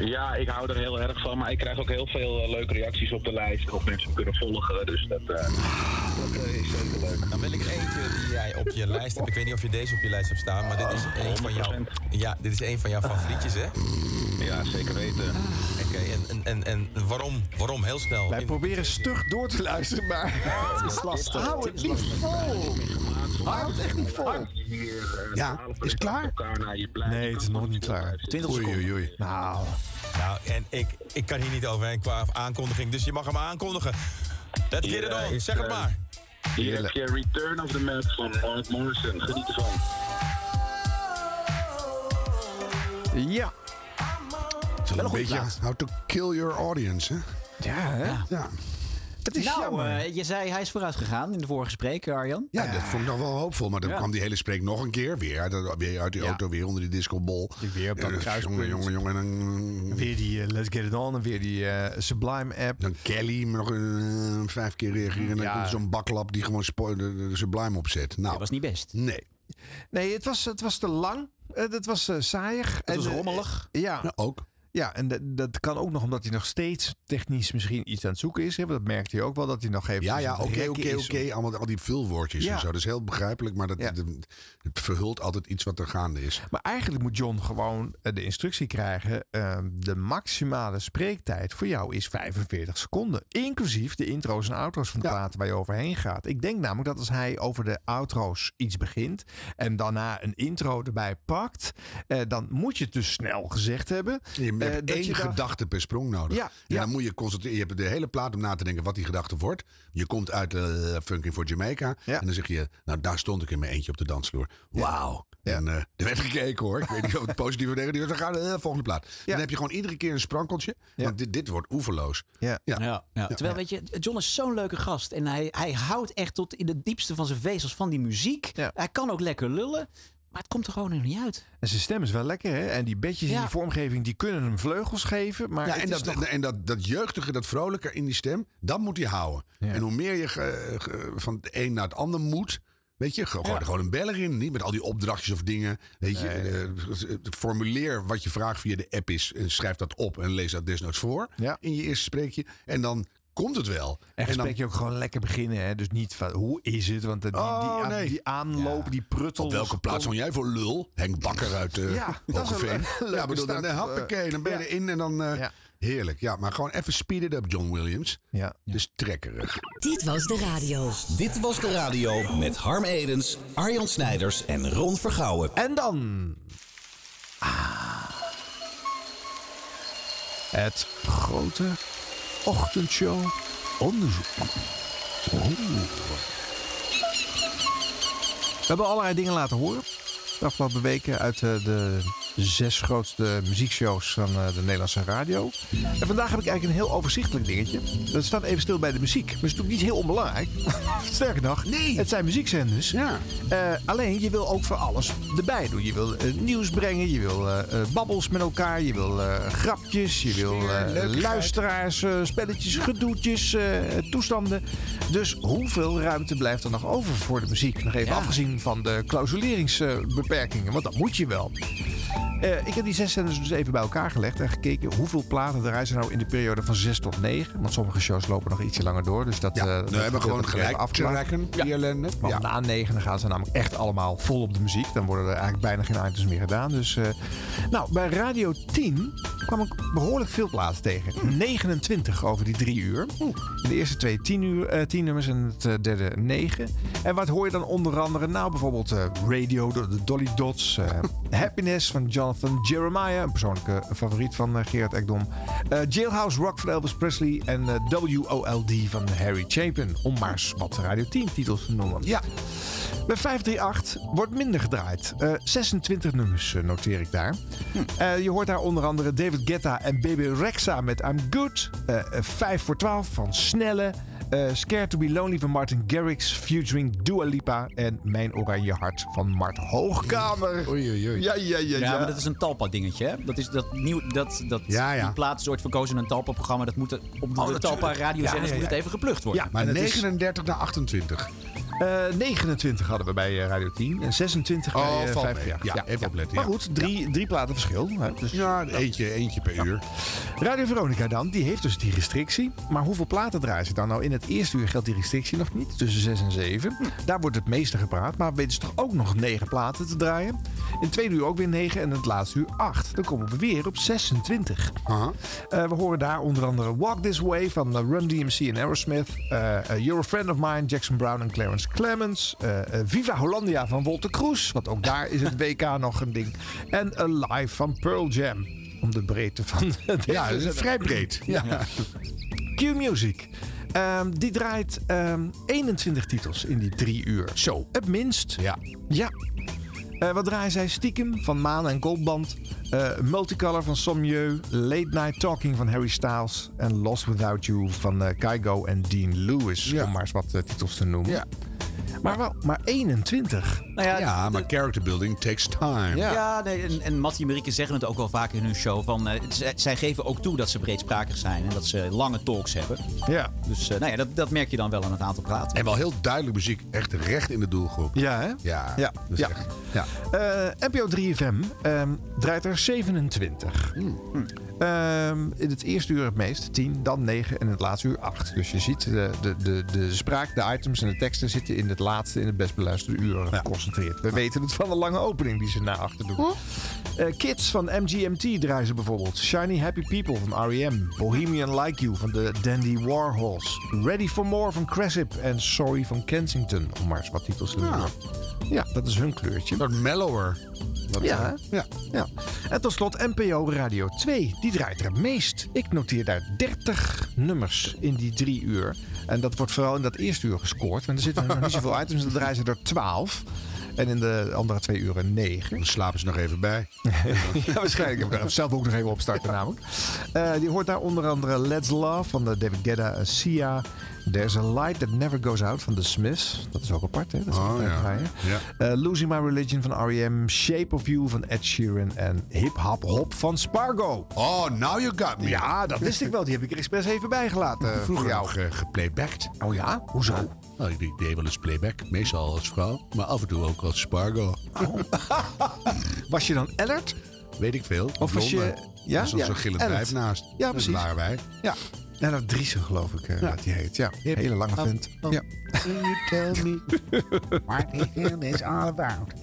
Ja, ik hou er heel erg van, maar ik krijg ook heel veel eh, leuke reacties op de lijst. Of mensen me kunnen volgen, dus dat, eh, dat eh, is zeker leuk. Dan wil ik eentje die jij op je lijst hebt. Ik weet niet of je deze op je lijst hebt staan, maar dit is een van jouw, 100%. ja, dit is een van jouw favorietjes, hè? Ja, zeker weten. Oké, en, en, en, en waarom? Waarom? Heel snel. Wij In- proberen stug door te luisteren, maar Het is lastig. hou het niet vol. Hou het echt niet vol. Eh, Ja, is het klaar? Nee, het is nog niet klaar. 20 Oei, seconden. oei, oei. Nou, Nou, en ik, ik kan hier niet overheen qua aankondiging, dus je mag hem aankondigen. Let's get it on, zeg het eh, maar. Hier heb je Return of the Mac van Mark Morrison. Geniet ervan. ja. Wel een beetje how to kill your audience, hè? Ja, hè? Ja. Het is Nou, jammer. eh, je zei hij is vooruit gegaan in de vorige gesprek, Arjan. Ja, dat vond ik nog wel hoopvol. Maar dan Ja. kwam die hele spreek nog een keer. Weer weer uit die Ja. auto, weer onder die discobol. Weer op dat Ja, kruispunt. Jongen, jongen, jongen. En Weer die eh, Let's Get It On en weer die eh, Sublime app. dan Kelly nog een, vijf keer reageren. En dan Ja. komt zo'n baklap die gewoon de, Sublime opzet. Nou, Dat was niet best. nee. Nee, het was, het was te lang. Eh, Het was eh, saaiig. Het was En, eh, rommelig. Ja, Ja, ook. Ja, en dat, dat kan ook nog omdat hij nog steeds technisch misschien iets aan het zoeken is. Hè? Want dat merkte hij ook wel, dat hij nog even... Ja, ja, oké, oké, oké. Allemaal al die vulwoordjes Ja. en zo. Dat is heel begrijpelijk. Maar dat, Ja. dat- het verhult altijd iets wat er gaande is. Maar eigenlijk moet John gewoon eh, de instructie krijgen. eh, de maximale spreektijd voor jou is 45 seconden. Inclusief de intro's en outro's van de Ja. platen waar je overheen gaat. Ik denk namelijk dat als hij over de outro's iets begint. en daarna een intro erbij pakt. eh, dan moet je het dus snel gezegd hebben. Je hebt eh, dat één je dan- gedachte per sprong nodig. Ja, en ja. dan moet je concentreren. Je hebt de hele plaat om na te denken wat die gedachte wordt. Je komt uit uh, Funky for Jamaica. Ja. En dan zeg je, nou daar stond ik in mijn eentje op de dansvloer. Wauw. Ja. En eh, er werd gekeken hoor. Ik weet niet of het positief of negatief is. Dan gaan we de volgende plaat. Dan heb je gewoon iedere keer een sprankeltje. Ja. Want dit, dit wordt oeverloos. Ja. Ja. Ja, ja. Terwijl, weet je, John is zo'n leuke gast. En hij, hij houdt echt tot in de diepste van zijn vezels van die muziek. Ja. Hij kan ook lekker lullen. Maar het komt er gewoon nog niet uit. En zijn stem is wel lekker, hè? En die bedjes in die vormgeving, die kunnen hem vleugels geven. Maar Ja, en, dat, toch- en dat, dat jeugdige, dat vrolijke in die stem, dat moet hij houden. Ja. En hoe meer je ge- ge- van het een naar het ander moet. Weet je, gooi er gewoon een beller in. Niet met al die opdrachtjes of dingen. Weet je, eh, formuleer wat je vraag via de app is. En schrijf dat op en lees dat desnoods voor. Ja. In je eerste spreekje. En dan komt het wel. En dan, gesprek je ook gewoon lekker beginnen, hè? Dus niet van, hoe is het? Want die, die, Oh, aan- nee. die aanloop, die pruttel. op welke plaats vond jij voor lul? Henk Bakker uit uh, Ja, dat is een Ja, bedoel, dan, dan, hoppakee, dan ben je Ja. erin en dan... eh, Ja. Heerlijk. Ja, maar gewoon even speed it up, John Williams. Ja. Dus trekkerig. Dit was de radio. Dit was de radio met Harm Edens, Arjan Snijders en Ron Vergouwen. En dan... Het grote ochtendshow onderzoek. We hebben allerlei dingen laten horen. De afgelopen weken uit eh, de zes grootste muziekshows van eh, de Nederlandse radio. En vandaag heb ik eigenlijk een heel overzichtelijk dingetje. Dat staat even stil bij de muziek. Maar het is natuurlijk niet heel onbelangrijk. Sterker nog, het zijn muziekzenders. Ja. Eh, alleen, je wil ook voor alles erbij doen. Je wil eh, nieuws brengen, je wil babbels met elkaar, je wil grapjes, je wil luisteraars, spelletjes, gedoetjes, toestanden. Dus hoeveel ruimte blijft er nog over voor de muziek? Nog even Ja. afgezien van de clausuleringsbeperkingen, want dat moet je wel. Eh, ik heb die zes zenders dus even bij elkaar gelegd en gekeken hoeveel platen draaien ze nou in de periode van 6 tot 9. Want sommige shows lopen nog ietsje langer door. Dus dat, Ja, eh, we dat hebben gewoon gelijk te rekken, die ellende. Want Ja. na 9 dan gaan ze namelijk echt allemaal vol op de muziek. Dan worden er eigenlijk bijna geen items meer gedaan. Dus, eh, nou, bij Radio 10 kwam ik behoorlijk veel platen tegen. 29 over die drie uur. In de eerste twee 10, uur, eh, 10 nummers en het derde 9. En wat hoor je dan onder andere? Nou, bijvoorbeeld Radio, de, de Dolly Dots. Happiness van Jonathan Jeremiah. Een persoonlijke favoriet van eh, Gerard Ekdom. Eh, Jailhouse Rock van Elvis Presley. En eh, WOLD van Harry Chapin. Om maar wat Radio 10 titels te noemen. Ja. Bij 538 wordt minder gedraaid. Eh, 26 nummers noteer ik daar. Eh, je hoort daar onder andere David Guetta en Baby Rexa met I'm Good. Eh, eh, 5 voor 12 van Snelle. Eh, Scared to be Lonely van Martin Garrix. Featuring Dua Lipa. En Mijn Oranje Hart van Mart Hoogkamer. Oei, oei, oei. Ja, ja, ja, Ja, ja. maar dat is een Talpa-dingetje, hè? Dat is dat nieuw, dat, dat Ja, ja. die plaat is ooit verkozen in een Talpa-programma. Dat moet er- op de Oh, natuurlijk. Talpa radiozenders Ja, ja, ja. moet het even geplukt worden. Ja, Maar en het is- 39 naar 28. Eh, 29 hadden we bij eh, Radio 10 en 26 Oh, bij eh, valt 5 mee. Ja, even opletten, Maar goed, drie, drie platen verschil. Hè? Dus Ja, eentje, eentje per uur. Radio Veronica dan, die heeft dus die restrictie. Maar hoeveel platen draaien ze dan? Nou, in het eerste uur geldt die restrictie nog niet. Tussen 6 en 7. Daar wordt het meeste gepraat. Maar weten ze toch ook nog 9 platen te draaien? In het tweede uur ook weer 9 en in het laatste uur 8. Dan komen we weer op 26. Aha. Eh, we horen daar onder andere Walk This Way van eh, Run DMC en Aerosmith. Eh, eh, You're a Friend of Mine, Jackson Brown en Clarence Clemens. Eh, eh, Viva Hollandia van Walter Kroes. Want ook daar is het WK nog een ding. En Alive van Pearl Jam. Om de breedte van Ja, dat is vrij breed. Ja. Q-Music. Ehm, die draait ehm, 21 titels in die drie uur. Zo. Het minst. Ja. Ja. Eh, wat draaien zij? Stiekem van Maan en Goldband. Eh, Multicolor van Sommieu. Late Night Talking van Harry Styles. En Lost Without You van eh Kygo en Dean Lewis. Ja. Om maar eens wat eh, titels te noemen. Ja. Maar wel, maar 21. Nou ja, Ja, de- maar character building takes time. Ja. Ja, nee, en, en Mattie en Marieke zeggen het ook wel vaak in hun show. Van, eh, zij, geven ook toe dat ze breedsprakig zijn en dat ze lange talks hebben. Ja. Dus eh, nou ja, dat, dat merk je dan wel aan het aantal praten. En wel heel duidelijk muziek. Echt recht in de doelgroep. Ja, hè? Ja. Ja. is Ja. echt- ja. Eh, NPO 3FM ehm, draait er 27. Hmm. Ehm, in het eerste uur het meest, 10, dan 9 en in het laatste uur 8. Dus je ziet, de, de, de, de spraak, de items en de teksten zitten in het laatste, in het best beluisterde uur geconcentreerd. We weten het van de lange opening die ze na achter doen. Eh, Kids van MGMT draaien ze bijvoorbeeld. Shiny Happy People van R.E.M. Bohemian Like You van de Dandy Warhols. Ready for More van Cressip en Sorry van Kensington. Om maar eens wat titels te noemen. Ja, dat is hun kleurtje. Wat mellower. Dat, Ja, eh, hè? ja. Ja. En tot slot NPO Radio 2. Die draait er het meest. Ik noteer daar 30 nummers in die drie uur. En dat wordt vooral in dat eerste uur gescoord. Want er zitten nog niet zoveel items. Dan draaien ze er 12. En in de andere twee uren 9. Dan slapen ze nog even bij. ja, waarschijnlijk. Ik zelf ook nog even opstarten namelijk. Eh, die hoort daar onder andere Let's Love van de David Guetta en Sia. There's a Light That Never Goes Out van The Smiths. Dat is ook apart, hè? Dat is Oh, ja. Ja. Eh, Losing My Religion van R.E.M. Shape of You van Ed Sheeran. En Hip Hop Hop van Spargo. Oh, now you got me. Ja, dat wist ik wel. Die heb ik er expres even bijgelaten eh, voor Vroeger jou. eh, geplaybacked. Oh ja? Hoezo? Nou, ik ik deed wel eens playback. Meestal als vrouw. Maar af en toe ook als Spargo. Was je dan Ellert? Weet ik veel. Of was je- ja? Ja, zo'n gillend wijf naast. Ja, Dat precies. waren wij. Ja. Ja, dat Driesen geloof ik eh, Ja. dat die heet. Ja, hele lange vent. oh. Ja. You tell me what is all about.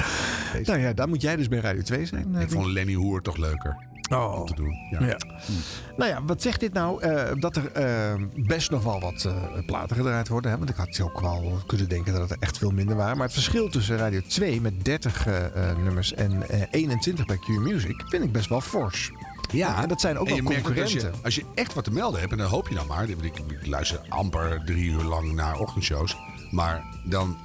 Nou ja, dan moet jij dus bij Radio 2 zijn. eh, Ik vond Lenny Hoer toch leuker Oh. om te doen. Ja. Ja. Nou ja, wat zegt dit nou? Eh, dat er eh, best nog wel wat eh, platen gedraaid worden. Hè? Want ik had ook wel kunnen denken dat het er echt veel minder waren. Maar het verschil tussen Radio 2 met 30 eh, eh, nummers en eh, 21 bij Q Music vind ik best wel fors. Ja, En dat zijn ook wel ook als je, concurrenten. als je echt wat te melden hebt, en dan hoop je dan maar. Ik, ik luister amper drie uur lang naar ochtendshows. Maar dan.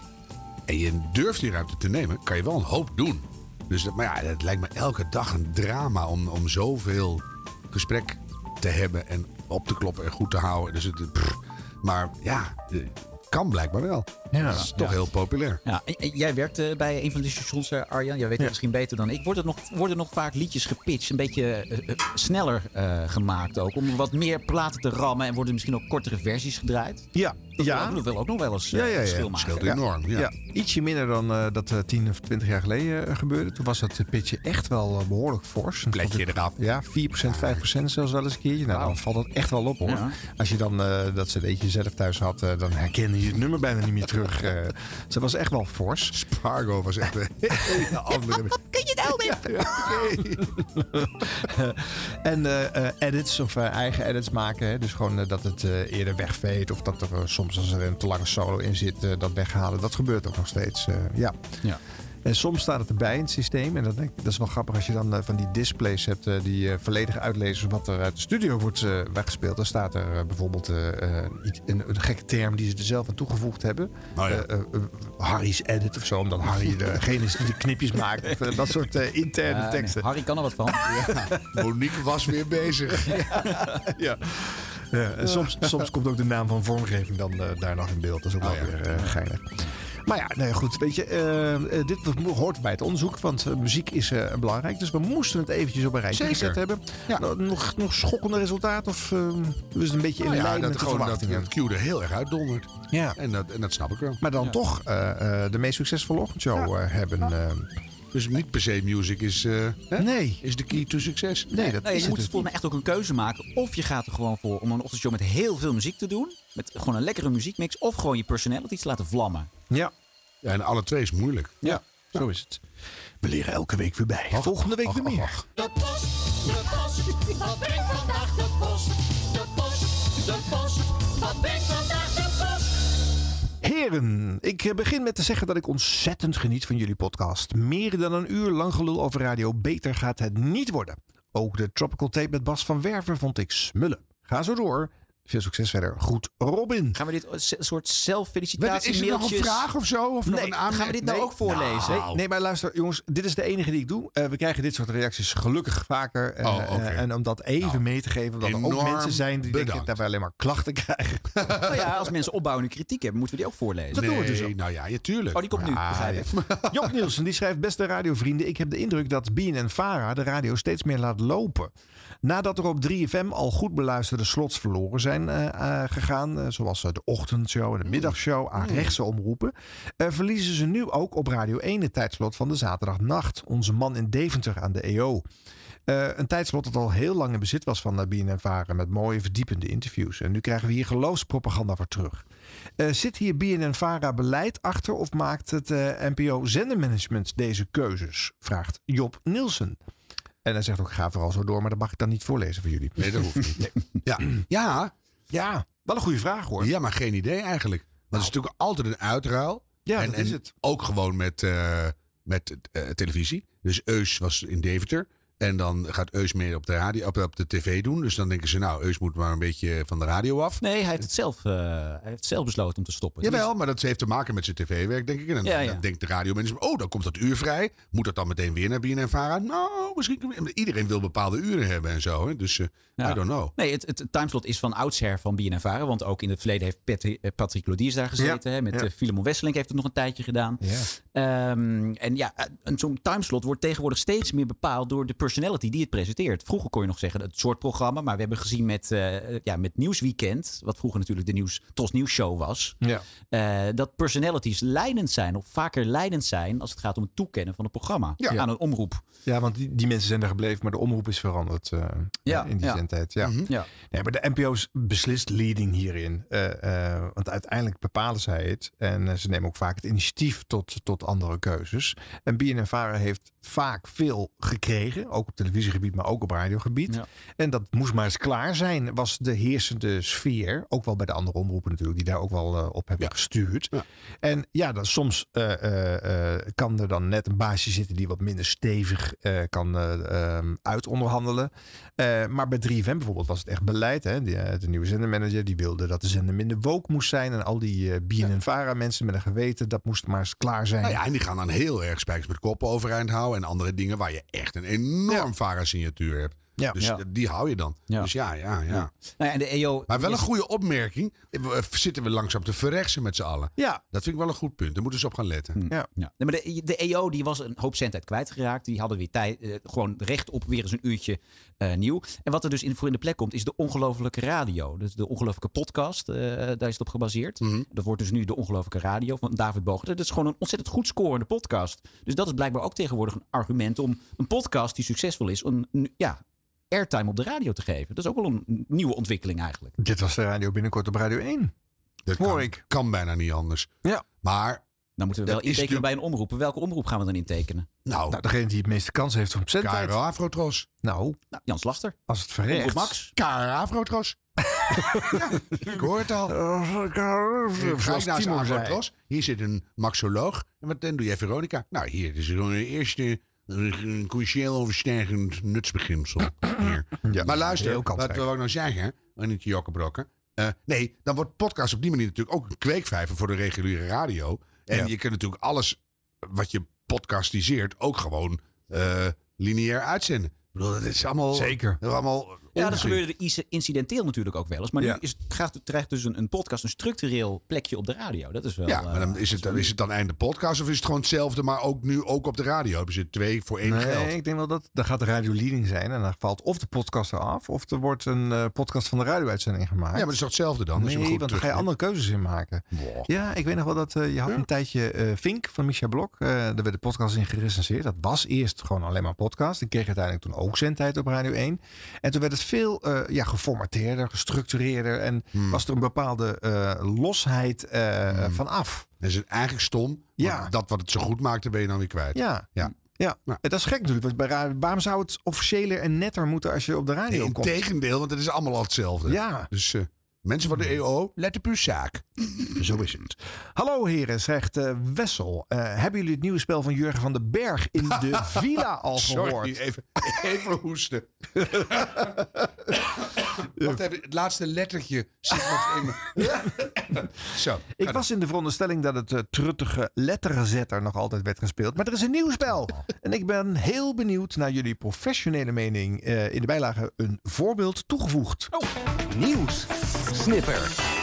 En je durft die ruimte te nemen, kan je wel een hoop doen. Dus maar ja, het lijkt me elke dag een drama om, om zoveel gesprek te hebben en op te kloppen en goed te houden. Dus het, maar ja, kan blijkbaar wel. Ja. Dat is toch heel populair. Ja, jij werkt eh, bij een van de stations, eh, Arjan. Jij weet het misschien beter dan ik. Wordt er nog, worden nog vaak liedjes gepitcht, een beetje eh, sneller eh, gemaakt ook? Om wat meer platen te rammen en worden misschien ook kortere versies gedraaid? Ja, Dat ja. wil, wil ook nog wel eens eh, Ja, ja, ja. verschil maken. Scheelt enorm. Ja. Ja, ietsje minder dan eh, dat eh, 10 of 20 jaar geleden gebeurde. Toen was het pitje echt wel eh, behoorlijk fors. Het- eraf. Ja, 4%, 5% zelfs wel eens een keertje. Nou, dan valt dat echt wel op hoor. Ja. Als je dan eh, dat cd'tje zelf thuis had, dan herkende je het nummer bijna niet meer terug. Eh ze was echt wel fors. Spargo was echt een hele andere. Kun je nou En eh, eh, edits of eigen edits maken. Hè? Dus gewoon dat het eh, eerder wegveet. Of dat er soms als er een te lange solo in zit, eh, dat weghalen. Dat gebeurt ook nog steeds. eh, ja. Ja. En soms staat het erbij in het systeem. En dat, denk ik, dat is wel grappig als je dan eh, van die displays hebt eh, die eh, volledig uitlezen wat er uit de studio wordt eh, weggespeeld. Dan staat er bijvoorbeeld eh, eh, iets- een, een gekke term die ze er zelf aan toegevoegd hebben. Oh ja. Harry's edit of zo, omdat Harry degene is die de knipjes maakt. Of, dat soort interne Ja, nee, teksten. Harry kan er wat van. Monique was weer bezig. Ja. Ja, en soms, soms komt ook de naam van vormgeving dan eh, daar nog in beeld. Dat is ook Oh, wel ja. weer eh, geinig. Maar ja, nee, goed. Weet je, eh, eh, dit hoort bij het onderzoek. Want eh, muziek is eh, belangrijk. Dus we moesten het eventjes op een rijtje Zeker. gezet hebben. Ja. Nou, nog, nog schokkende resultaat? Of is het een beetje in Nou ja, lijn dat, met de gewoon dat, verwachtingen? dat Q er heel erg uitdondert. ja. En dat, en dat snap ik wel. Maar dan toch eh, eh, de meest succesvolle ochtendshow eh, hebben. Dus niet per se music is, eh, hè? nee. is de key to succes. Nee, dat Nee, is je moet het volgens mij echt ook een keuze maken. Of je gaat er gewoon voor om een ochtendshow met heel veel muziek te doen. Met gewoon een lekkere muziekmix. Of gewoon je personality te laten vlammen. Ja. Ja, en alle twee is moeilijk. ja, zo is het. We leren elke week weer bij. Volgende week weer meer. De post, de post, wat brengt vandaag de post? De post, de post, wat brengt vandaag de post? Heren, ik begin met te zeggen dat ik ontzettend geniet van jullie podcast. Meer dan een uur lang gelul over radio, beter gaat het niet worden. Ook de Tropical Tape met Bas van Werven vond ik smullen. Ga zo door. Veel succes verder. Goed, Robin. Gaan we dit een soort zelffelicitatie is er nog een vraag of zo? Of nog Nee, een gaan aanmerking? Gaan we dit nou Nee. ook voorlezen? Nee, nee, maar luister, jongens, dit is de enige die ik doe. Eh, we krijgen dit soort reacties gelukkig vaker. eh, Oh, oké. eh, en om dat even Nou, mee te geven, omdat er ook mensen zijn die denken bedankt. dat wij alleen maar klachten krijgen. Nou ja, als mensen opbouwende kritiek hebben, moeten we die ook voorlezen. Dat doen we dus ook. nou ja, ja, tuurlijk. Oh, die komt nu, Ah, begrijp ik. Job Nielsen die schrijft: Beste radiovrienden, ik heb de indruk dat Bien en Vara de radio steeds meer laat lopen. Nadat er op 3FM al goed beluisterde slots verloren zijn eh, eh, gegaan, eh, zoals de ochtendshow en de middagshow aan rechtse omroepen, verliezen ze nu ook op Radio 1 het tijdslot van de zaterdagnacht. Onze man in Deventer aan de EO. Een tijdslot dat al heel lang in bezit was van uh, BNN Varen met mooie verdiepende interviews. En nu krijgen we hier geloofspropaganda voor terug. Zit hier BNN Vara beleid achter of maakt het NPO zendermanagement deze keuzes? Vraagt Job Nielsen. En hij zegt ook ga vooral zo door, maar dat mag ik dan niet voorlezen voor jullie. Nee, dat hoeft niet. Ja, ja, Ja, wel een goede vraag hoor. ja, maar geen idee eigenlijk. Want het is natuurlijk altijd een uitruil. Ja, en, dat is het. ook gewoon met, eh, met eh, televisie. Dus Eus was in Deventer. En dan gaat Eus meer op de, radio, op, op de tv doen. Dus dan denken ze, nou, Eus moet maar een beetje van de radio af. Nee, hij heeft het zelf, eh, hij heeft zelf besloten om te stoppen. Jawel, maar dat heeft te maken met zijn tv-werk, denk ik. En dan, Ja, ja. dan denkt de radiomanagement, oh, dan komt dat uur vrij. Moet dat dan meteen weer naar BNN-Vara? Nou, misschien... Iedereen wil bepaalde uren hebben en zo. Hè? Dus eh, Ja. I don't know. Nee, het, het timeslot is van oudsher van BNN. Want ook in het verleden heeft eh, Patrick Lodiers daar gezeten. hè, met Filemon Wesseling heeft het nog een tijdje gedaan. Ja. Ehm, en ja, een- zo'n timeslot wordt tegenwoordig steeds meer bepaald door de personality die het presenteert. Vroeger kon je nog zeggen het soort programma. Maar we hebben gezien met, eh, ja, met Nieuwsweekend, wat vroeger natuurlijk de nieuws, Tos Nieuws Show was. Ja. eh, dat personalities leidend zijn, of vaker leidend zijn als het gaat om het toekennen van een programma Ja. aan een omroep. ja, want die, die mensen zijn er gebleven, maar de omroep is veranderd eh, Ja, in die ja. zendtijd. Ja. Ja. Nee, maar de NPO is beslist leading hierin. Want uiteindelijk bepalen zij het. En ze nemen ook vaak het initiatief tot, tot andere keuzes. En BNN Vara heeft vaak veel gekregen. Ook op televisiegebied, maar ook op radiogebied. En dat moest maar eens klaar zijn, was de heersende sfeer. Ook wel bij de andere omroepen natuurlijk, die daar ook wel eh, op hebben gestuurd. En ja, dan, soms eh, eh, kan er dan net een baasje zitten die wat minder stevig kan eh, ehm, uitonderhandelen. Maar bij 3FM bijvoorbeeld was het echt beleid. Hè? De, de nieuwe zendermanager die wilde dat de zender minder woke moest zijn. En al die eh BNN-Vara mensen met een geweten, dat moest maar eens klaar zijn. Nou ja, en die gaan dan heel erg spijkers met koppen overeind houden. En andere dingen waar je echt een enorm VARA-signatuur hebt. Ja. Dus Ja. eh, die hou je dan. Ja. Dus ja, ja, ja. Nou ja, en de EO Maar wel een goede opmerking. Eh, Zitten we langzaam te verrechtsen met z'n allen. Ja. Dat vind ik wel een goed punt. Daar moeten ze op gaan letten. Ja. Ja. Nee, maar de, de EO die was een hoop zendtijd kwijtgeraakt. Die hadden weer tijd, eh, gewoon recht op weer eens een uurtje eh, nieuw. En wat er dus in, voor in de plek komt, is de ongelofelijke radio. Dus de ongelofelijke podcast, eh, daar is het op gebaseerd. Dat wordt dus nu de ongelofelijke radio van David Bogert. Dat is gewoon een ontzettend goed scorende podcast. Dus dat is blijkbaar ook tegenwoordig een argument om een podcast die succesvol is, een- ja, airtime op de radio te geven. Dat is ook wel een nieuwe ontwikkeling eigenlijk. Dit was de radio binnenkort op Radio 1. Dat Hoor kan, ik. kan bijna niet anders. Ja. Maar, Dan moeten we wel Dat intekenen bij een omroep. Welke omroep gaan we dan intekenen? nou, Nou, degene die het meeste kans heeft op zendtijd. KRO Afrotros. Nou, Nou, Jan Slachter. als het Omroep verrecht. Max. KRO Afrotros. ja, ik hoor het al. Ga naar. Afrotros. Hier zit een maxoloog. En wat dan doe jij, Veronica? Nou, hier is een eerste een cruciaal overstijgend nutsbeginsel. Hier. Ja, Maar luister, heel wat kansrijk. wil ik nou zeggen? En niet jokkenbrokken. Eh, nee, dan wordt podcast op die manier natuurlijk ook een kweekvijver voor de reguliere radio. En Ja. je kunt natuurlijk alles wat je podcastiseert ook gewoon eh, lineair uitzenden. Ik bedoel, dat is allemaal... Zeker. Dat is allemaal Ja, dat gebeurde incidenteel natuurlijk ook wel eens. Maar Ja. nu is, krijgt, krijgt dus een, een podcast een structureel plekje op de radio. Dat is wel... Ja, maar dan eh, is het, dan is het dan einde podcast of is het gewoon hetzelfde, maar ook nu ook op de radio? Hebben ze twee voor één Nee, geld? ik denk wel dat dan gaat de radio leading zijn. En dan valt of de podcast eraf, of er wordt een eh, podcast van de radio-uitzending gemaakt. Ja, maar dat is toch hetzelfde dan? Nee, goed want dan ga je andere keuzes in maken. Wow. Ja, ik weet nog wel dat eh, je had Ja. een tijdje eh Vink van Micha Blok. daar werd de podcast in gerecenseerd. Dat was eerst gewoon alleen maar podcast. Ik kreeg uiteindelijk toen ook zendtijd op Radio 1. En toen werd het veel eh, ja, geformateerder, gestructureerder. En Hmm. was er een bepaalde eh, losheid eh Hmm. van af. Dat is eigenlijk stom. Ja. Dat wat het zo goed maakte, ben je dan weer kwijt. Ja. Ja. Ja, dat is gek natuurlijk. Want bij radio, waarom zou het officiëler en netter moeten als je op de radio Nee, komt? integendeel, want het is allemaal al hetzelfde. Ja, Dus mensen van de EO, let op uw zaak. zo is het. Hallo heren, zegt eh, Wessel. Eh, hebben jullie het nieuwe spel van Jurgen van den Berg in de villa al Sorry, gehoord? even, even hoesten. Wacht even, het laatste lettertje zit nog in me. Zo. Ik was in de veronderstelling dat het eh, truttige letterenzetter nog altijd werd gespeeld. Maar er is een nieuw spel. En ik ben heel benieuwd naar jullie professionele mening. Eh, in de bijlage een voorbeeld toegevoegd. Nieuws. Snipper.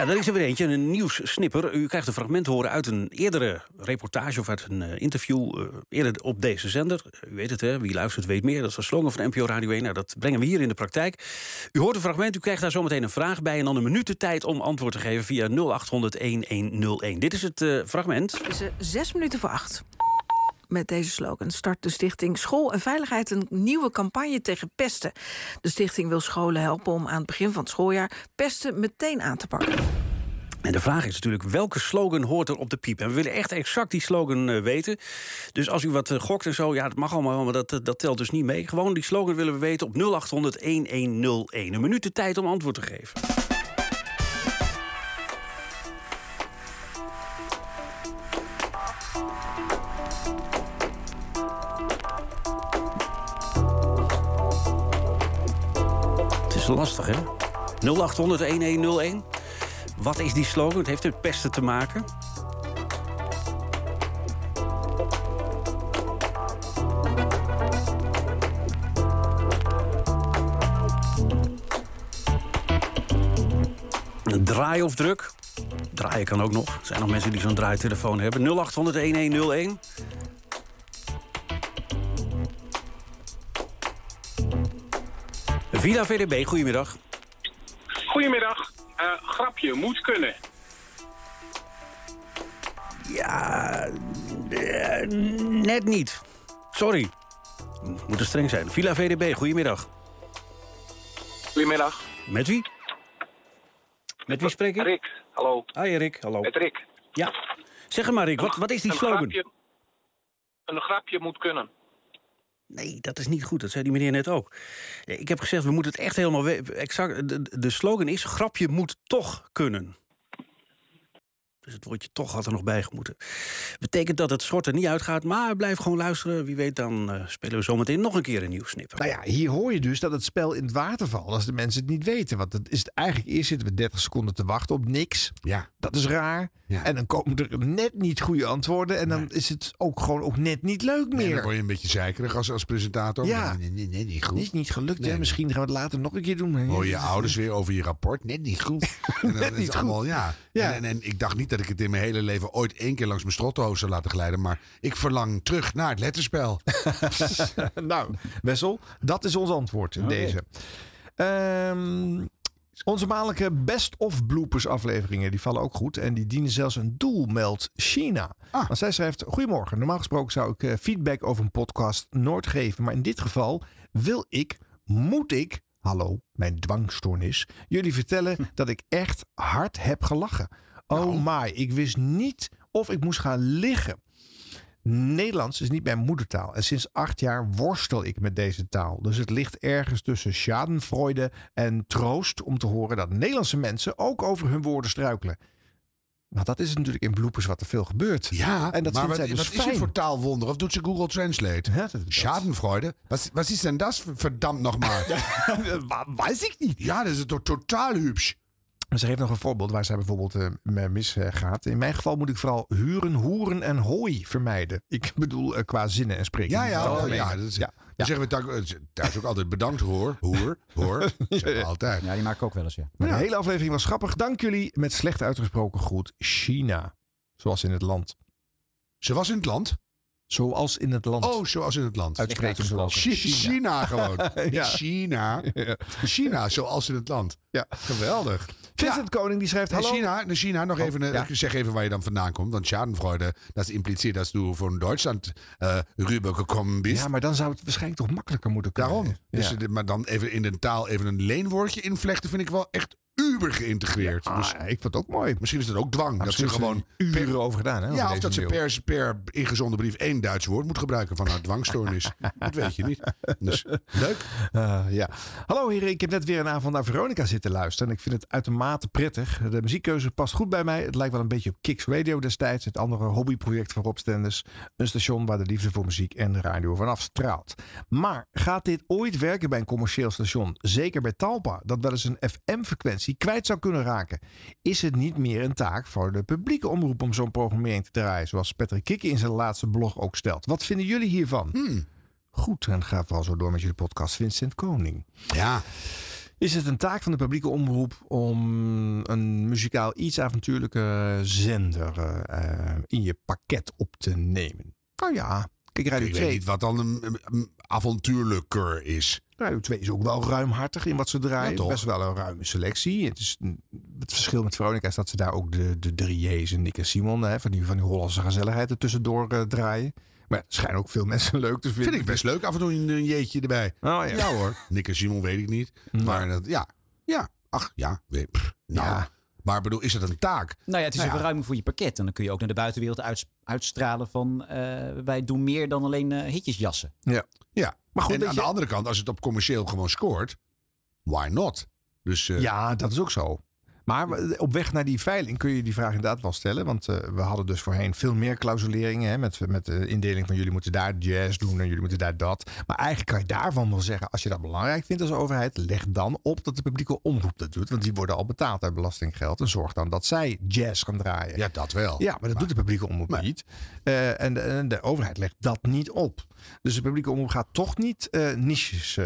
Ja, daar is er weer eentje, een nieuwssnipper. U krijgt een fragment horen uit een eerdere reportage of uit een eh, interview eh, eerder op deze zender. U weet het, hè? Wie luistert weet meer. Dat is de slogan van NPO Radio 1. Nou, dat brengen we hier in de praktijk. U hoort een fragment, u krijgt daar zometeen een vraag bij... en dan een minuut de tijd om antwoord te geven via 0800-1101. Dit is het eh, fragment. Het is zes minuten voor acht. Met deze slogan start de stichting School en Veiligheid een nieuwe campagne tegen pesten. De stichting wil scholen helpen om aan het begin van het schooljaar pesten meteen aan te pakken. En de vraag is natuurlijk, welke slogan hoort er op de piep? En we willen echt exact die slogan eh, weten. Dus als u wat eh, gokt en zo, ja, dat mag allemaal, maar dat, eh, dat telt dus niet mee. Gewoon die slogan willen we weten op 0800 1101. Een minuut de tijd om antwoord te geven. Lastig, hè? 0800 1101. Wat is die slogan? Het heeft met pesten te maken. Een draai of druk. Draaien kan ook nog. Er zijn nog mensen die zo'n draaitelefoon hebben. 0800 Villa VDB, goedemiddag. Goedemiddag. Eh, grapje, moet kunnen. Ja, eh, net niet. Sorry. Moet er streng zijn. Villa VDB, goedemiddag. Goedemiddag. Met wie? Met wie spreek ik? Rick, hallo. Hi Rick, hallo. Met Rick. Ja. Zeg maar Rick, wat, wat is die Een slogan? grapje, een grapje moet kunnen. Nee, dat is niet goed. Dat zei die meneer net ook. Ik heb gezegd, we moeten het echt helemaal... Exact, de, de slogan is, grapje moet toch kunnen. Dus het woordje toch had er nog bij moeten. Betekent dat het schort er niet uitgaat, maar blijf gewoon luisteren. Wie weet, dan eh, spelen we zometeen nog een keer een nieuw snipper. Nou ja, hier hoor je dus dat het spel in het water valt als de mensen het niet weten. Want dat is het eigenlijk eerst zitten we 30 seconden te wachten op niks. Ja. Dat is raar. Ja. En dan komen er net niet goede antwoorden. En dan is het ook gewoon ook net niet leuk Nee, dan meer. word je een beetje zeikerig als, als presentator. Ja. Nee, nee, nee, niet Het goed. is niet gelukt. Nee, hè? Misschien gaan we het later nog een keer doen. Hoor je ouders weer over je rapport? Net niet goed. En dan Net is niet het allemaal, ja. Ja. En, en, en ik dacht niet dat ik het in mijn hele leven ooit één keer langs mijn strottenhoofd zou laten glijden. Maar ik verlang terug naar het letterspel. nou, Wessel, dat is ons antwoord in deze. Ehm, onze maandelijke best-of bloopers afleveringen die vallen ook goed. En die dienen zelfs een doel, meldt China. Want zij schrijft, goedemorgen. Normaal gesproken zou ik eh, feedback over een podcast nooit geven. Maar in dit geval wil ik, moet ik, hallo, mijn dwangstoornis, jullie vertellen dat ik echt hard heb gelachen. Oh my, ik wist niet of ik moest gaan liggen. Nederlands is niet mijn moedertaal. En sinds acht jaar worstel ik met deze taal. Dus het ligt ergens tussen schadenfreude en troost om te horen dat Nederlandse mensen ook over hun woorden struikelen. Maar dat is natuurlijk in bloepers wat er veel gebeurt. Ja, en dat maar wat, zij dus wat is het voor taalwonder? Of doet ze Google Translate? Schadenfreude? Wat, wat is denn das verdammt nochmal? Weiß ik niet. Ja, dat is toch totaal hübsch. Maar Ze geeft nog een voorbeeld waar zij bijvoorbeeld eh, mee misgaat. In mijn geval moet ik vooral huren, hoeren en hooi vermijden. Ik bedoel eh, qua zinnen en spreken. Ja, ja, algemeen. ja, dat is, Dan zeggen we thuis, thuis ook altijd bedankt hoor. Hoer, hoor. Dat zeggen we altijd. Ja, die maak ik ook wel eens, ja. Maar de hele aflevering was grappig. Dank jullie met slecht uitgesproken groet China. Zoals in het land. Ze was in het land? Zoals in het land. Oh, zoals in het land. Uitspreken zoals. Chi- China gewoon. China. China, zoals in het land. Ja. Geweldig. Vincent Koning die schrijft... Hallo. China, naar China nog Oh, even, eh, ja. zeg even waar je dan vandaan komt. Want Schadenfreude, dat impliceert dat du van Duitsland eh rübergekommen bist. Ja, maar dan zou het waarschijnlijk toch makkelijker moeten kunnen. Daarom. Dus, Ja. maar dan even in de taal even een leenwoordje invlechten vind ik wel echt uber geïntegreerd. Ja, dus ik vond het ook mooi. misschien is het ook dwang. dat ze gewoon uren over gedaan. Hè, over ja, of dat ze per, per ingezonden brief één Duits woord moet gebruiken van haar dwangstoornis. dat weet je niet. Dus leuk. Uh, ja. Hallo heren, ik heb net weer een avond naar Veronica zitten luisteren. En ik vind het uitermate prettig. De muziekkeuze past goed bij mij. Het lijkt wel een beetje op Kicks Radio destijds. Het andere hobbyproject van Rob Stenders. Een station waar de liefde voor muziek en radio vanaf straalt. Maar gaat dit ooit werken bij een commercieel station? Zeker bij Talpa, dat wel eens een FM-frequentie kwijt zou kunnen raken. Is het niet meer een taak voor de publieke omroep om zo'n programmering te draaien? Zoals Patrick Kikke in zijn laatste blog ook stelt. Wat vinden jullie hiervan? Goed, en ga vooral zo door met jullie podcast Vincent Koning. Ja. Is het een taak van de publieke omroep om een muzikaal iets avontuurlijke zender eh, in je pakket op te nemen? Nou ja, Ik 2. weet niet wat dan een, een- een avontuurlijker is. Radio 2 is ook wel ruimhartig in wat ze draaien. Ja? Best wel een ruime selectie. Het, is, het verschil met Veronica is dat ze daar ook de, de drie J's en Nick en Simon, hè, van, die, van die Hollandse gezelligheid er tussendoor eh, draaien. Maar schijnen ook veel mensen leuk te vinden. Vind ik best leuk. Af en toe een, jeetje erbij. Oh, ja. hoor. Nick en Simon weet ik niet. Maar dat, ja. Ja. Ach ja. weet- pff, nou. Maar ik bedoel, is het een taak? Nou ja, het is Nou een ja. verruiming voor je pakket. En dan kun je ook naar de buitenwereld uits- uitstralen van... eh, wij doen meer dan alleen eh, hitjes jassen. Ja. Ja. Maar goed, en aan je- de andere kant, als het op commercieel gewoon scoort, why not? Dus, eh, Ja, dat is ook zo. Maar op weg naar die veiling kun je die vraag inderdaad wel stellen. Want eh, we hadden dus voorheen veel meer clausuleringen. Hè, met, met de indeling van jullie moeten daar jazz doen en jullie moeten daar dat. Maar eigenlijk kan je daarvan wel zeggen, als je dat belangrijk vindt als overheid, leg dan op dat de publieke omroep dat doet. Want die worden al betaald uit belastinggeld. En zorg dan dat zij jazz gaan draaien. Ja, dat wel. Ja, maar dat doet de publieke omroep niet. Eh, en, de, en de overheid legt dat niet op. Dus de publieke omroep gaat toch niet eh, niches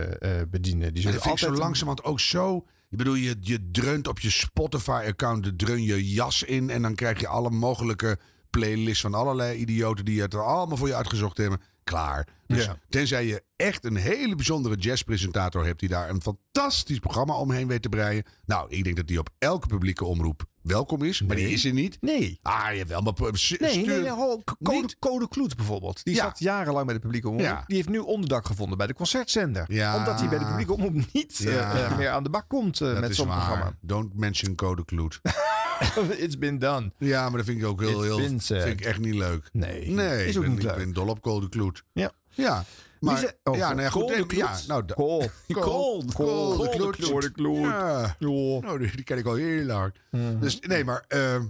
bedienen. Die zullen dat vind ik zo altijd langzamerhand ook zo. Ik bedoel, je, je dreunt op je Spotify-account, dreun je jas in. En dan krijg je alle mogelijke playlists van allerlei idioten die het er allemaal voor je uitgezocht hebben. Klaar. Dus Ja. tenzij je echt een hele bijzondere jazzpresentator hebt die daar een fantastisch programma omheen weet te breien. Nou, ik denk dat die op elke publieke omroep welkom is. Maar die is er niet. Nee. Ah, jawel, maar p- s- Nee, stuur- nee, nee ho, Code, Niet- Code Kloet bijvoorbeeld. Die Ja. zat jarenlang bij de publieke omroep. Ja. Die heeft nu onderdak gevonden bij de concertzender. Ja. Omdat hij bij de publieke omroep niet eh, eh, meer aan de bak komt eh, met zo'n programma. Don't mention Code Kloet. It's been done. Ja, maar dat vind ik ook heel, heel vind ik echt niet leuk. Nee, Nee, is ik ook ben, niet ik leuk. ben dol op Code Kloet. Ja. Ja. Maar, oh, ja, nou ja, goed. De nee, ja, nou, Kloet. Kool de Kloet. Ja. Nou, die, die ken ik al heel lang. Mhm. Dus nee, maar ehm,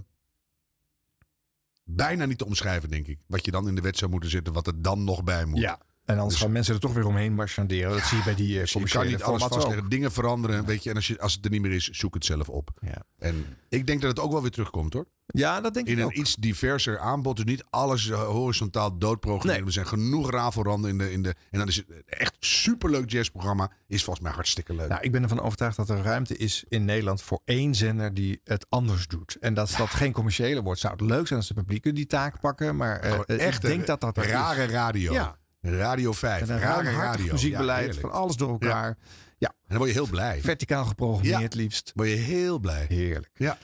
bijna niet te omschrijven, denk ik. Wat je dan in de wet zou moeten zetten, wat er dan nog bij moet. Ja. En anders gaan mensen er toch weer omheen marchanderen. Dat zie je bij die uh, Dus je kan commerciële niet alles vastleggen. Dingen veranderen, weet je. En als, je, als het er niet meer is, zoek het zelf op. Ja. En ik denk dat het ook wel weer terugkomt, hoor. Ja, dat denk In ik een ook. iets diverser aanbod. Dus niet alles eh, horizontaal doodprogrammeren. Er zijn genoeg rafelranden in de, in de... En dan is het echt superleuk jazzprogramma. Is volgens mij hartstikke leuk. Nou, ik ben ervan overtuigd dat er ruimte is in Nederland voor één zender die het anders doet. En dat dat geen commerciële wordt. Zou het leuk zijn als de publiek die taak pakken. Maar eh, echt ik denk dat dat er is. rare radio. Ja. Radio 5. Met een rare radio. muziekbeleid Ja, van alles door elkaar. Ja. En dan word je heel blij. Verticaal geprogrammeerd Ja. liefst. Word je heel blij. Heerlijk. Ja.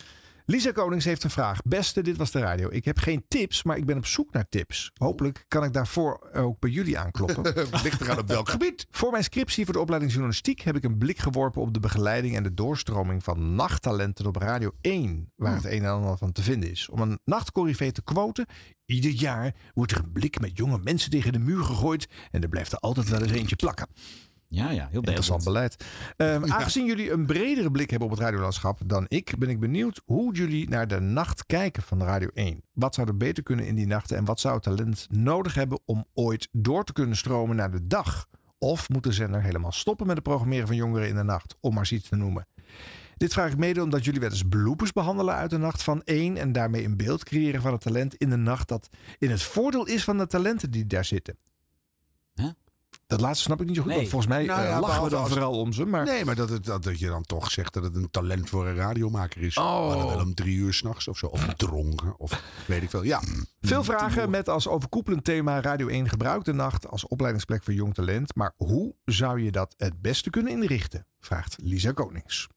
Lisa Konings heeft een vraag. Beste, dit was de radio. Ik heb geen tips, maar ik ben op zoek naar tips. Hopelijk kan ik daarvoor ook bij jullie aankloppen. Ligt eraan op welk gebied. Voor mijn scriptie voor de opleiding journalistiek heb ik een blik geworpen op de begeleiding en de doorstroming van nachttalenten op Radio 1, waar het een en ander van te vinden is. Om een nachtcorrivee te quoten, ieder jaar wordt er een blik met jonge mensen tegen de muur gegooid en er blijft er altijd wel eens eentje plakken. Ja, ja, heel Interessant beleid. Ehm, Aangezien jullie een bredere blik hebben op het radiolandschap dan ik, ben ik benieuwd hoe jullie naar de nacht kijken van Radio 1. Wat zou er beter kunnen in die nachten en wat zou talent nodig hebben om ooit door te kunnen stromen naar de dag? Of moet de zender helemaal stoppen met het programmeren van jongeren in de nacht, om maar iets te noemen? Dit vraag ik mede omdat jullie wel eens bloopers behandelen uit de nacht van 1 en daarmee een beeld creëren van het talent in de nacht dat in het voordeel is van de talenten die daar zitten. Dat laatste snap ik niet zo goed. Nee. Volgens mij Nou eh, ja, lachen we dan als- vooral om ze. Maar Nee, maar dat, het, dat, dat je dan toch zegt dat het een talent voor een radiomaker is. Oh. Maar dan wel om drie uur s'nachts of zo. Of dronken. Of weet ik veel. Ja. Veel vragen met als overkoepelend thema Radio 1 gebruikt de nacht als opleidingsplek voor jong talent. Maar hoe zou je dat het beste kunnen inrichten? Vraagt Lisa Konings.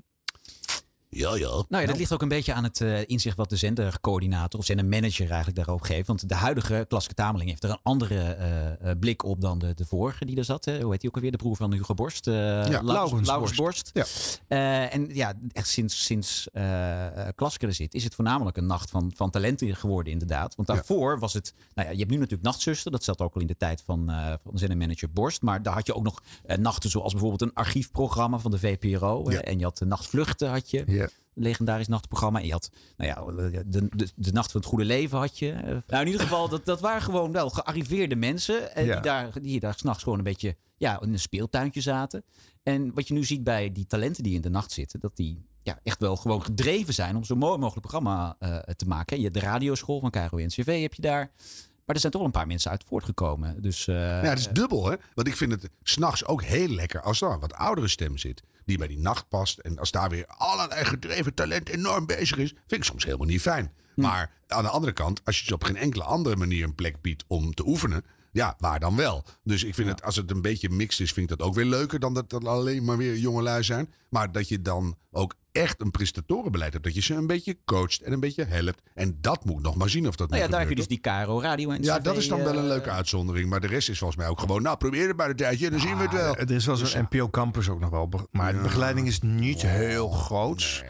Ja, ja. Nou ja, dat ligt ook een beetje aan het eh, inzicht wat de zendercoördinator of zendermanager eigenlijk daarop geeft. Want de huidige Klaske Tameling heeft er een andere eh, eh, blik op dan de, de vorige die er zat. Hè. Hoe heet die ook alweer? De broer van Hugo Borst. Laurens Laurens Borst. Borst. Eh, en ja, echt sinds, sinds er zit, is het voornamelijk een nacht van, van talenten geworden inderdaad. Want daarvoor was het, nou ja, je hebt nu natuurlijk Nachtzuster. Dat zat ook al in de tijd van, van zendermanager Borst. Maar daar had je ook nog nachten zoals bijvoorbeeld een archiefprogramma van de VPRO. Ja. en je had de Nachtvluchten had je. Ja. Legendarisch nachtprogramma. En je had, nou ja, de, de, de Nacht van het Goede Leven had je. Eh, Nou, in ieder geval, dat, dat waren gewoon wel gearriveerde mensen. En Ja. die daar, die daar s'nachts gewoon een beetje ja, in een speeltuintje zaten. En wat je nu ziet bij die talenten die in de nacht zitten, dat die ja, echt wel gewoon gedreven zijn om zo mooi mogelijk programma eh, te maken. En je hebt de radioschool van KRO-NCV heb je daar. Maar er zijn toch wel een paar mensen uit voortgekomen. Dus, eh, Ja, het is dubbel, hè? Want ik vind het s'nachts ook heel lekker als er een wat oudere stem zit. Die bij die nacht past. En als daar weer allerlei gedreven talent enorm bezig is. Vind ik soms helemaal niet fijn. Maar aan de andere kant, als je ze op geen enkele andere manier een plek biedt om te oefenen. Ja, waar dan wel? Dus ik vind het, als het een beetje mixed is, vind ik dat ook weer leuker dan dat er alleen maar weer jongelui zijn. Maar dat je dan ook echt een prestatorenbeleid hebt. Dat je ze een beetje coacht en een beetje helpt. En dat moet nog maar zien of dat nou ja, daar heb je dus die KRO Radio en ja, dat is dan wel een eh, leuke uitzondering. Maar de rest is volgens mij ook gewoon... Nou, probeer het bij de tijdje en dan zien we het wel. Er is wel Dus zo'n NPO Campus ook nog wel. Maar de begeleiding is niet heel groot.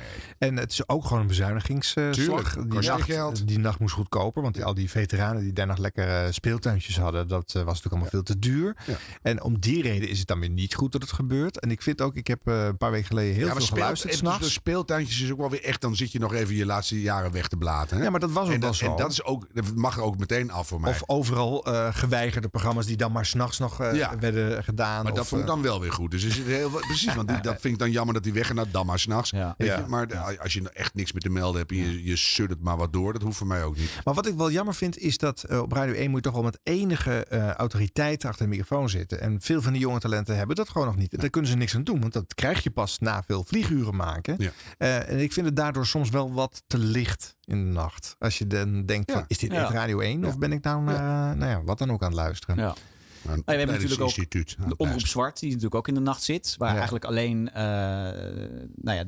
En het is ook gewoon een bezuinigingsslag. Die nacht, die nacht moest goedkoper. Want die, al die veteranen die daar nog lekker eh, speeltuintjes hadden... dat eh, was natuurlijk allemaal veel te duur. En om die reden is het dan weer niet goed dat het gebeurt. En ik vind ook... Ik heb eh, een paar weken geleden heel veel speel, geluisterd de speeltuintjes is ook wel weer echt... Dan zit je nog even je laatste jaren weg te blaten. Hè? Ja, maar dat was ook en wel dat, zo. En dat, is ook, dat mag er ook meteen af voor mij. Of overal eh, geweigerde programma's die dan maar s'nachts nog Ja. werden gedaan. maar dat vond ik dan wel weer goed. Dus er zit heel, precies, want die- dat vind ik dan jammer dat die weg naar dan maar s'nachts. Ja. Ja. Maar als je echt niks meer te melden hebt en je, je sudt het maar wat door, dat hoeft voor mij ook niet. Maar wat ik wel jammer vind, is dat eh, op Radio 1 moet je toch wel met enige eh, autoriteit achter de microfoon zitten. En veel van die jonge talenten hebben dat gewoon nog niet. En daar kunnen ze niks aan doen, want dat krijg je pas na veel vlieguren maken. Ja. Eh, en ik vind het daardoor soms wel wat te licht in de nacht. Als je dan denkt, Ja. van, is dit Ja. echt Radio 1? Of ben ik nou, eh, nou ja, wat dan ook aan het luisteren? Ja. Maar een we hebben natuurlijk ook De het Omroep. Zwart, die natuurlijk ook in de nacht zit. Waar Ja. eigenlijk alleen, eh, nou ja,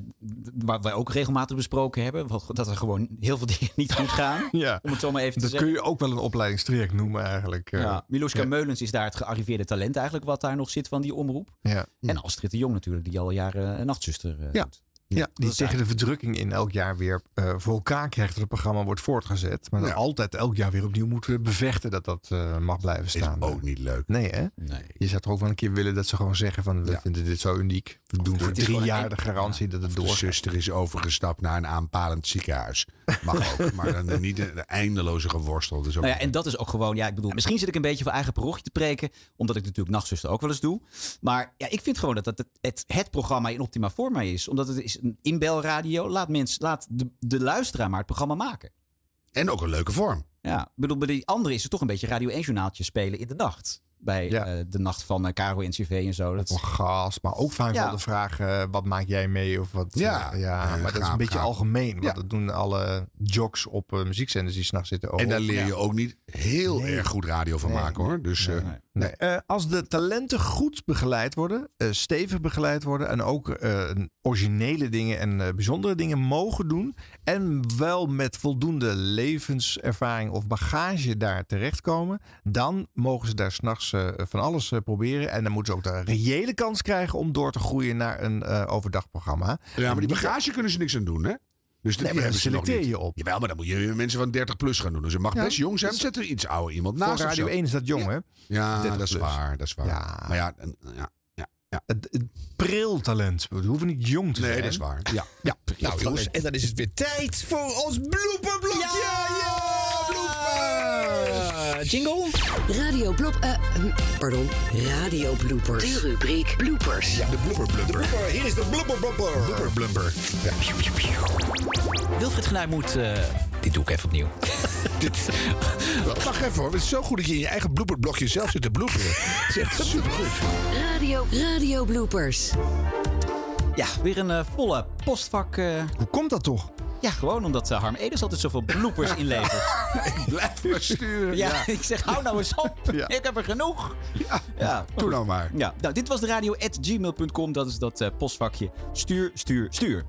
waar wij ook regelmatig besproken hebben. Dat er gewoon heel veel dingen niet goed gaan. Ja. Om het zo maar even te Dat zeggen. kun je ook wel een opleidingstraject noemen eigenlijk. eh. Ja, Miloska ja. Meulens is daar het gearriveerde talent eigenlijk wat daar nog zit van die omroep. Ja. En Astrid de Jong natuurlijk, die al jaren een nachtzuster eh, Ja. doet. Ja, die tegen de verdrukking in elk jaar weer eh, voor elkaar krijgt dat het programma wordt voortgezet. Maar dan altijd elk jaar weer opnieuw moeten bevechten dat dat eh, mag blijven staan. Is ook niet leuk. Nee, hè? Je zou toch ook wel een keer willen dat ze gewoon zeggen van we Ja. vinden dit zo uniek. We doen voor het drie jaar de garantie dat het De doorgaat. zuster is overgestapt naar een aanpalend ziekenhuis. Mag ook, maar dan niet de, de eindeloze geworstel. Dus ook Nou ja, en dat is ook gewoon, ja, ik bedoel, misschien zit ik een beetje voor eigen parochie te preken, omdat ik natuurlijk Nachtzuster ook wel eens doe. Maar ja, ik vind gewoon dat het het, het programma in optima forma is. Omdat het is een inbelradio. Laat mensen, laat de, de luisteraar maar het programma maken. En ook een leuke vorm. Ja, bedoel, bij die andere is het toch een beetje Radio 1 journaaltje spelen in de nacht. Bij eh, de nacht van uh, Caro NCV en zo. Dat gas, maar ook vaak Ja. wel de vraag: eh, wat maak jij mee? Of wat, Ja, ja maar dat is een beetje gaap. algemeen. Want Ja. dat doen alle jocks op muziekzenders die s'nachts zitten. En daar leer je Ja. ook niet heel erg goed radio van Nee. maken hoor. Dus eh, Nee, eh, als de talenten goed begeleid worden, eh, stevig begeleid worden en ook eh, originele dingen en eh, bijzondere dingen mogen doen en wel met voldoende levenservaring of bagage daar terechtkomen, dan mogen ze daar s'nachts eh van alles eh, proberen en dan moeten ze ook de reële kans krijgen om door te groeien naar een eh, overdagprogramma. ja, maar die bagage kunnen ze niks aan doen hè. Dus Nee, die maar hebben dan ze nog selecteer je op. Jawel, maar dan moet je mensen van 30 plus gaan doen. Dus je mag Ja, best jong zijn. Zet er iets ouder iemand naast. Voor Radio zo. 1 is dat jong, Ja. hè? Ja, 30 dat is waar. Dat is waar. Ja. Maar ja, ja, ja, ja. Het, het pril talent. We hoeven niet jong te Nee, zijn. dat is waar. Ja. Ja, Nou jongens, en dan is het weer tijd voor ons blooperblokje. Ja! Jingle? Radio Blop... eh, hm, pardon, Radio Bloopers. De rubriek Bloopers. Ja, de blooper blumper. De blooper, hier is de blooper blumper. Blubber blumper. Ja. Wilfried Genuij moet... eh, dit doe ik even opnieuw. Wacht even hoor. Het is zo goed dat je in je eigen blooperblokje zelf zit te bloeperen. Het is echt supergoed. Radio, Radio Bloopers. Ja, weer een eh, volle postvak. eh. Hoe komt dat toch? Ja, gewoon omdat eh, Harm Edens altijd zoveel bloopers inlevert. Blijf maar sturen. Ja, ik zeg, hou nou eens op. Ja. Ik heb er genoeg. Ja, Doe nou maar. Ja, nou, dit was de radio.gmail.com. Dat is dat eh, postvakje. Stuur, stuur, stuur.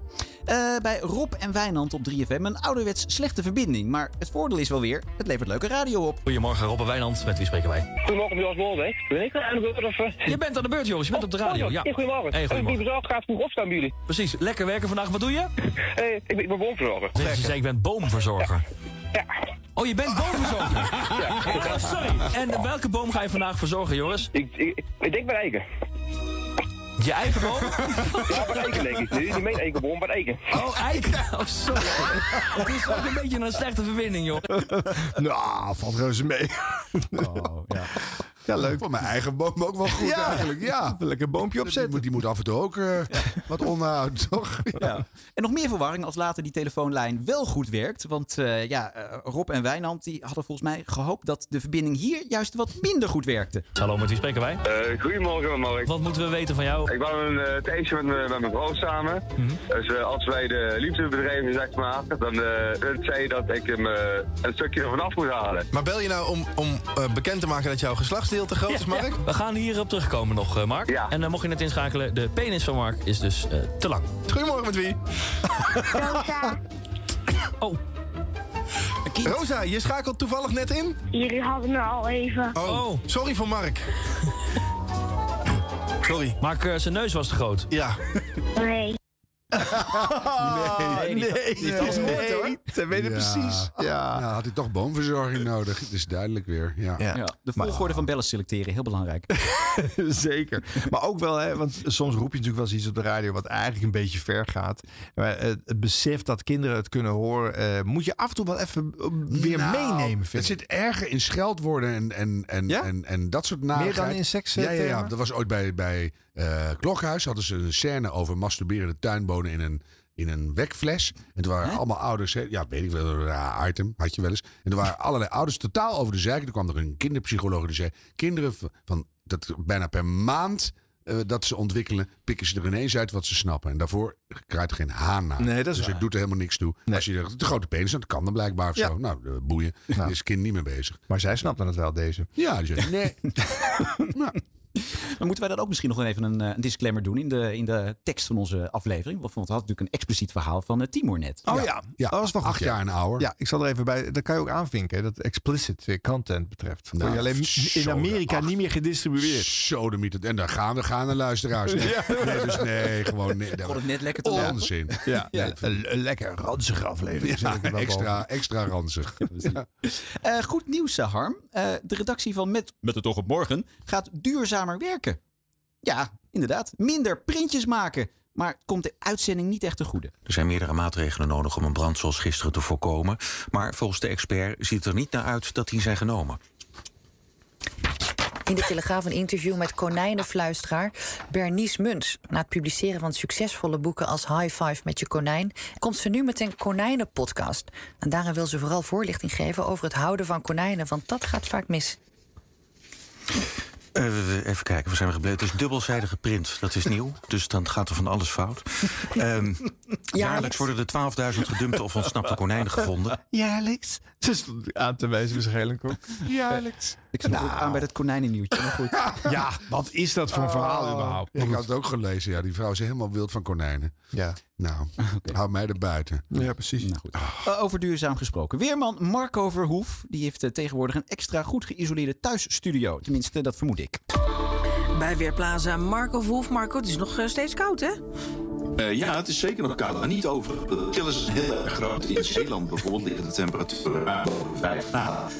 Eh, bij Rob en Wijnand op 3FM een ouderwets slechte verbinding. Maar het voordeel is wel weer, het levert leuke radio op. Goedemorgen, Rob en Wijnand. Met wie spreken wij? Goedemorgen, Jos Bolbeek. Ben ik er aan de beurt? Of? Je bent aan de beurt, jongens. Je bent op de radio. Oh, Ja. hey, goedemorgen. Hey, ik goedemorgen. die bezorgd gaat vroeg opstaan bij jullie? Precies. Lekker werken vandaag. Wat doe je? Hey, ik, ben, ik ben boomverzorger. Zeg, je zei, ik ben boomverzorger. Ja. Oh, je bent boomverzorger? Ja. Oh, sorry. En welke boom ga je vandaag verzorgen, Joris? Ik, ik, ik denk bij eiken. Je eigen boom? Ja, bij eiken denk ik. Niet mijn eikenboom, bij eiken. Oh, eiken. Oh, sorry. Het is ook een beetje een slechte verbinding, joh. Nou, valt reuze mee. Oh, ja. Ja, leuk. Voor mijn eigen boom ook wel goed Ja. eigenlijk. Ja. Een lekker boompje Die opzetten. moet, die moet af en toe ook eh, wat onderhouden, toch? Ja. En nog meer verwarring als later die telefoonlijn wel goed werkt. Want eh, ja, eh, Rob en Wijnand die hadden volgens mij gehoopt dat de verbinding hier juist wat minder goed werkte. Hallo, met wie spreken wij? Eh, goedemorgen, Mark. Wat moeten we weten van jou? Ik woon uh, het eentje met, me- met mijn vrouw samen. Dus eh, als wij de liefde bedrijven, zeg maar, dan, eh zei je dat ik hem eh, een stukje ervan af moet halen. Maar bel je nou om, om bekend te maken dat jouw geslachtsdeel te groot is, Mark? We gaan hierop terugkomen nog, eh, Mark. Ja. En dan mocht je net inschakelen, de penis van Mark is dus eh, te lang. Goedemorgen, met wie? Oh. Rosa, je schakelt toevallig net in? Jullie hadden me al even. Oh, sorry voor Mark. Sorry. Mark, eh, zijn neus was te groot. Ja. Nee. Nee, nee, alles gehoord, hoor. Ze weten precies. Ja. Nou, had hij toch boomverzorging nodig. Het is duidelijk weer. Ja. Ja. Ja, de volgorde van bellen selecteren, heel belangrijk. Zeker. Maar ook wel, hè, want soms roep je natuurlijk wel eens iets op de radio wat eigenlijk een beetje ver gaat. Maar het, het besef dat kinderen het kunnen horen, eh, moet je af en toe wel even eh, weer Nou, meenemen. Het Vind ik. zit erger in scheldwoorden en, en, en, Ja? en, en dat soort Meer dan in seks, Ja, ja, ja. Dat was ooit bij, bij eh, Klokhuis. Hadden ze een scène over masturberende tuinbonen in een, in een wekfles. En toen waren allemaal ouders... hè, Ja, weet ik wel, een raar item. Had je wel eens. En er waren allerlei ouders totaal over de zeik. Toen kwam er een kinderpsycholoog die zei... Kinderen van, van dat bijna per maand... eh, dat ze ontwikkelen, pikken ze er ineens uit wat ze snappen. En daarvoor krijgt geen haan naar. Nee, dat is dus waar. het doet er helemaal niks toe. Als je zegt, de grote penis, dat kan dan blijkbaar of Ja. zo. Nou, de boeien. Daar is het kind niet mee bezig. Maar zij snapten het wel, deze. Ja, die zei, nee. nou, Maar moeten wij dan ook misschien nog even een, eh, een disclaimer doen in de, in de tekst van onze aflevering? Want we hadden natuurlijk een expliciet verhaal van uh, Timor net. Oh ja, dat was wel goed. Acht jaar en ouder. Ja, ik zal er even bij. Dat kan je ook aanvinken, dat explicit eh, content betreft. Je alleen in Amerika niet meer gedistribueerd. Zo de mythe. En daar gaan we gaan de luisteraars. Nee, Ja. nee, dus nee, gewoon nee. Vond het net lekker te lachen. Onzin. Ja, ja, een, een lekker ranzige aflevering. Ja, zet ik er wel extra, extra ranzig. Ja. Eh, goed nieuws, eh, Harm. Eh, de redactie van Met, Met het Oog op Morgen gaat duurzamer werken. Ja, inderdaad. Minder printjes maken. Maar het komt de uitzending niet echt te goede. Er zijn meerdere maatregelen nodig om een brand zoals gisteren te voorkomen. Maar volgens de expert ziet het er niet naar uit dat die zijn genomen. In de Telegraaf een interview met konijnenfluisteraar Bernice Muns. Na het publiceren van succesvolle boeken als High Five met je konijn... komt ze nu met een konijnenpodcast. En daarin wil ze vooral voorlichting geven over het houden van konijnen... want dat gaat vaak mis. Eh, even kijken, waar zijn we gebleven? Het is dubbelzijdig geprint, dat is nieuw. Dus dan gaat er van alles fout. Ehm, jaarlijks worden er 12.000 gedumpte of ontsnapte konijnen gevonden. Jaarlijks. Ze stond aan te wijzen waarschijnlijk ook. Jaarlijks. Ik zat ook aan bij dat konijnennieuwtje. Maar goed. Ja, wat is dat voor een verhaal überhaupt? Ik had het ook gelezen. Ja, die vrouw is helemaal wild van konijnen. Ja. Nou, hou mij er buiten. Ja, precies. Nou goed. Eh, over duurzaam gesproken. Weerman Marco Verhoef die heeft eh, tegenwoordig een extra goed geïsoleerde thuisstudio. Tenminste, dat vermoed ik. Bij Weerplaza Marco Verhoef. Marco, het is nog eh, steeds koud, hè? Eh, ja, het is zeker nog koud, maar niet over. De chill is heel erg groot. In Zeeland bijvoorbeeld liggen de temperaturen ruim boven 5 graden.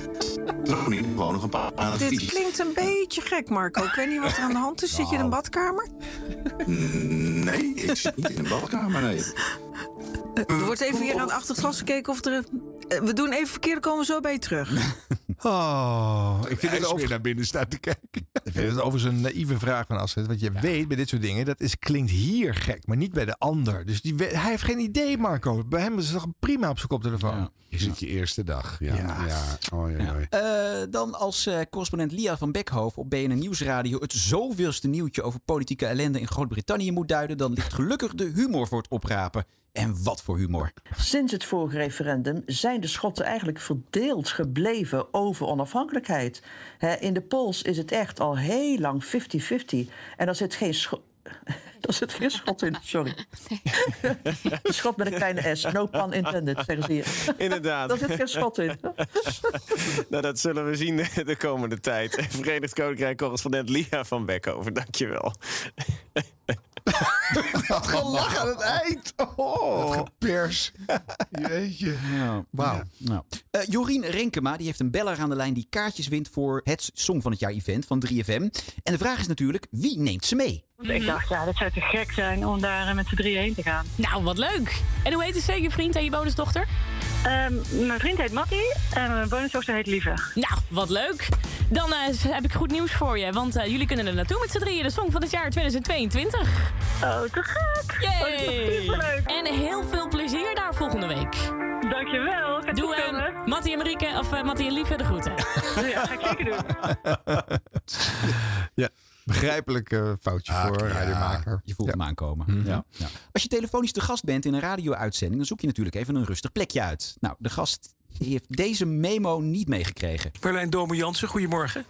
Gewoon nog een paar maanden Dit klinkt een beetje gek, Marco. Ik weet niet wat er aan de hand is. Zit je in een badkamer? Mm, Nee, ik zit niet in een badkamer, nee. Er wordt even hier aan achter het glas gekeken of er... eh, We doen even verkeerd, komen we zo bij je terug. Oh, ik vind het over... weer naar binnen staan te kijken. Ik vind het overigens een naïeve vraag van Astrid. Want je weet bij dit soort dingen, dat is, klinkt hier gek, maar niet bij de ander. Dus die, hij heeft geen idee, Marco. Bij hem is het toch prima op zijn koptelefoon. Je zit je eerste dag. Ja. Ja. ja. Oh, ja, ja. Eh, dan als eh, correspondent Lia van Beckhoven op BNN Nieuwsradio het zoveelste nieuwtje over politieke ellende in Groot-Brittannië moet duiden, dan ligt gelukkig de humor voor het oprapen. En wat voor humor. Sinds het vorige referendum zijn de Schotten eigenlijk verdeeld gebleven over onafhankelijkheid. Hè, in de polls is het echt al heel lang 50-50. En er zit geen Er zit geen schot in, sorry. Een schot met een kleine S, no pun intended, zeggen ze hier. Inderdaad. Er zit geen schot in. nou, dat zullen we zien de, de komende tijd. Verenigd Koninkrijk correspondent Lia van Beckhoven, dankjewel. Wat gelach aan het eind. Oh. Gepers. Jeetje. Wauw. Nou. Eh, Jorien Renkema die heeft een beller aan de lijn die kaartjes wint voor het Song van het Jaar event van 3FM. En de vraag is natuurlijk, wie neemt ze mee? Ik dacht, ja, dat zou te gek zijn om daar eh, met z'n drieën heen te gaan. Nou, wat leuk. En hoe heet de zeker je vriend en je bonusdochter? Ehm, mijn vriend heet Mattie en mijn bonusdochter heet Lieve. Nou, wat leuk. Dan eh, heb ik goed nieuws voor je. Want eh, jullie kunnen er naartoe met z'n drieën. De Song van het jaar 2022. Oh, te gek. Yay. Oh. En heel veel plezier daar volgende week. Dankjewel. Doe goed hem. komen. Mattie en Marieke, of uh, Mattie en Lieve, de groeten. Ja, ga ik zeker doen. ja, begrijpelijk eh, foutje voor een radiomaker. Je voelt hem aankomen. Mhm. Ja. Ja. Als je telefonisch te gast bent in een radio-uitzending, dan zoek je natuurlijk even een rustig plekje uit. Nou, de gast die heeft deze memo niet meegekregen. Marlijn Dome Jansen, goedemorgen.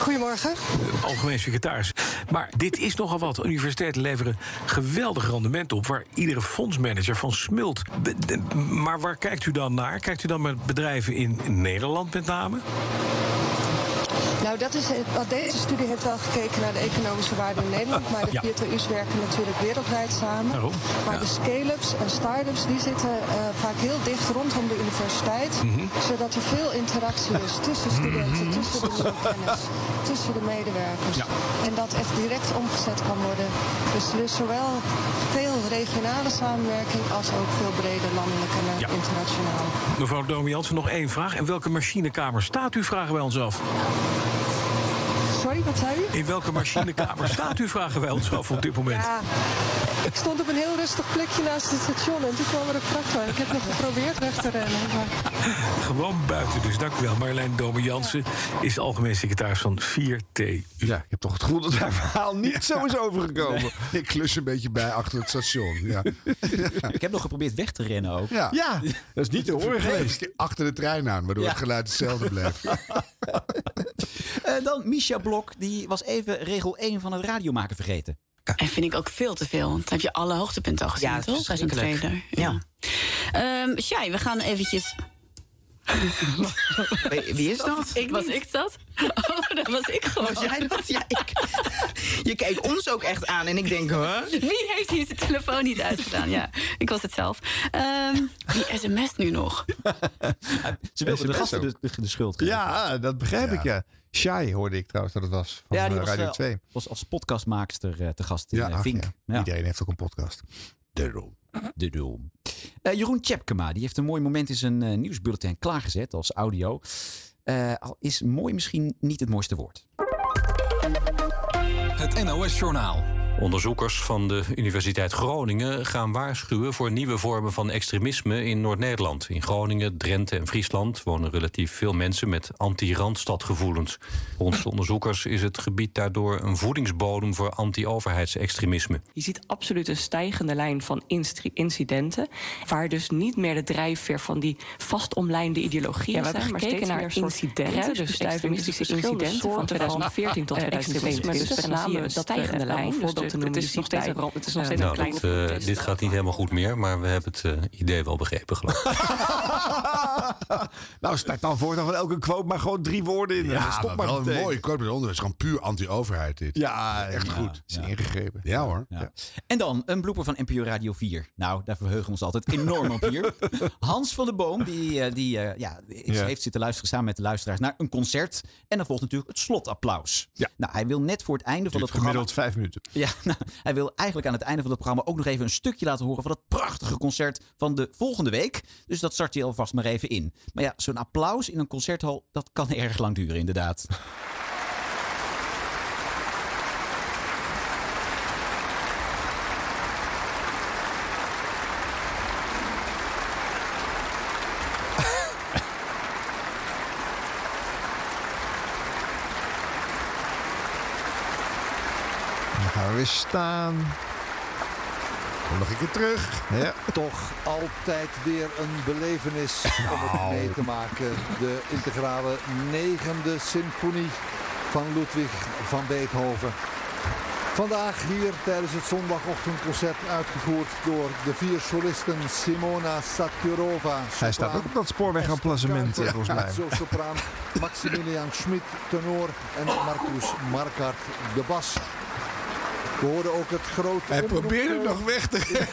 Goedemorgen. Algemeen secretaris. Maar dit is nogal wat. Universiteiten leveren geweldig rendement op... waar iedere fondsmanager van smult. De- Maar waar kijkt u dan naar? Kijkt u dan met bedrijven in Nederland met name? Nou, dat is, het- wat deze studie heeft wel gekeken naar de economische waarde in Nederland. Maar de Ja. werken natuurlijk wereldwijd samen. Daarom, Maar ja. de scale-ups en start-ups die zitten eh, vaak heel dicht rondom de universiteit. Mhm. Zodat er veel interactie is tussen studenten, tussen de kennis, tussen de medewerkers. Ja. En dat echt direct omgezet kan worden. Dus er is zowel veel regionale samenwerking als ook veel breder landelijk en eh, Ja. internationaal. Mevrouw Jansen, nog één vraag. In welke machinekamer staat u, vragen wij ons af. Sorry, wat zei u? In welke machinekamer staat u, vragen wij ons af op dit moment. Ja, ik stond op een heel rustig plekje naast het station en toen kwam er een vrachtwagen. Ik heb nog geprobeerd weg te rennen. Maar... Gewoon buiten dus, dank u wel. Marlijn Dome Jansen is algemeen secretaris van 4T. Ja, ik heb toch het gevoel dat haar verhaal niet zo is overgekomen. Ik klus een beetje bij achter het station. Ja. Ik heb nog geprobeerd weg te rennen ook. Ja. Ja, dat is niet te horen geweest. Achter de trein aan, waardoor Ja. het geluid hetzelfde bleef. Eh, En dan Misha Blok, die was even regel 1 van het radiomaken vergeten. En vind ik ook veel te veel. Want dan heb je alle hoogtepunten al gezien, Ja, toch? Zo'n verschrikkelijk. trailer. Ja. Ehm Shai, we gaan eventjes... Wie is dat? Ik was ik dat? Oh, dat was ik gewoon. Was jij dat? Ja, ik. Je kijkt ons ook echt aan en ik denk, huh? Wie heeft hier zijn telefoon niet uitgedaan? Ja, ik was het zelf. Ehm wie sms't nu nog? Ze wilden de SMS gasten de, de, de schuld geven. Ja, dat begrijp ik, ja. Shai hoorde ik trouwens dat het was van ja, die eh, was, Radio eh, 2. was als podcastmaakster eh, te gast in Ja, eh, ach, Vink. ja. Ja. Iedereen heeft ook een podcast. De Room. De Room. Eh, Jeroen Tjepkema, die heeft een mooi moment in zijn eh, nieuwsbulletin klaargezet als audio. Eh, al is mooi misschien niet het mooiste woord. Het NOS-journaal. Onderzoekers van de Universiteit Groningen gaan waarschuwen voor nieuwe vormen van extremisme in Noord-Nederland. In Groningen, Drenthe en Friesland wonen relatief veel mensen met anti-randstadgevoelens. Volgens de onderzoekers is het gebied daardoor een voedingsbodem voor anti-overheidsextremisme. Je ziet absoluut een stijgende lijn van incidenten. Waar dus niet meer de drijfveer van die vastomlijnde ideologieën Ja, we hebben zijn, maar gekeken naar incidenten, dus extremistische verschillende incidenten van soorten 2014 tot eh, 2022. extremisme. Dus En met dan zie je name een dat stijgende lijn. Dus te het is nog steeds bij- een het is nog steeds Nou, een kleine dat, eh, dit gaat niet helemaal goed meer, maar we hebben het eh, idee wel begrepen, geloof ik. nou, start dan voor dan van elke quote maar gewoon drie woorden in. Ja, Stop maar maar wel een meteen. mooi kort met onderwijs. Gewoon puur anti-overheid dit. Ja, echt ja, goed. is ingegrepen. Ja hoor. Ja. En dan een blooper van NPO Radio 4. Nou, daar verheugen we ons altijd enorm op hier. Hans van der Boom, die, eh, die ja, is- Ja. heeft zitten luisteren samen met de luisteraars naar een concert. En dan volgt natuurlijk het slotapplaus. Nou, hij wil net voor het einde van het programma... Gemiddeld vijf minuten. Ja, nou, hij wil eigenlijk aan het einde van het programma ook nog even een stukje laten horen van het prachtige concert van de volgende week. Dus dat start hij alvast maar even in. Maar ja, zo'n applaus in een concerthal, dat kan erg lang duren inderdaad. Gaan we weer staan. Kom nog een keer terug. Ja. Toch altijd weer een belevenis om het mee te maken. De integrale negende symfonie van Ludwig van Beethoven. Vandaag hier tijdens het zondagochtendconcert uitgevoerd door de vier solisten Simona Sakurova. Hij staat ook op dat eh, volgens mij. sopraan Maximilian Schmid, tenor en Marcus Markart, de bas. We hoorden ook het grote Hij probeerde nog weg te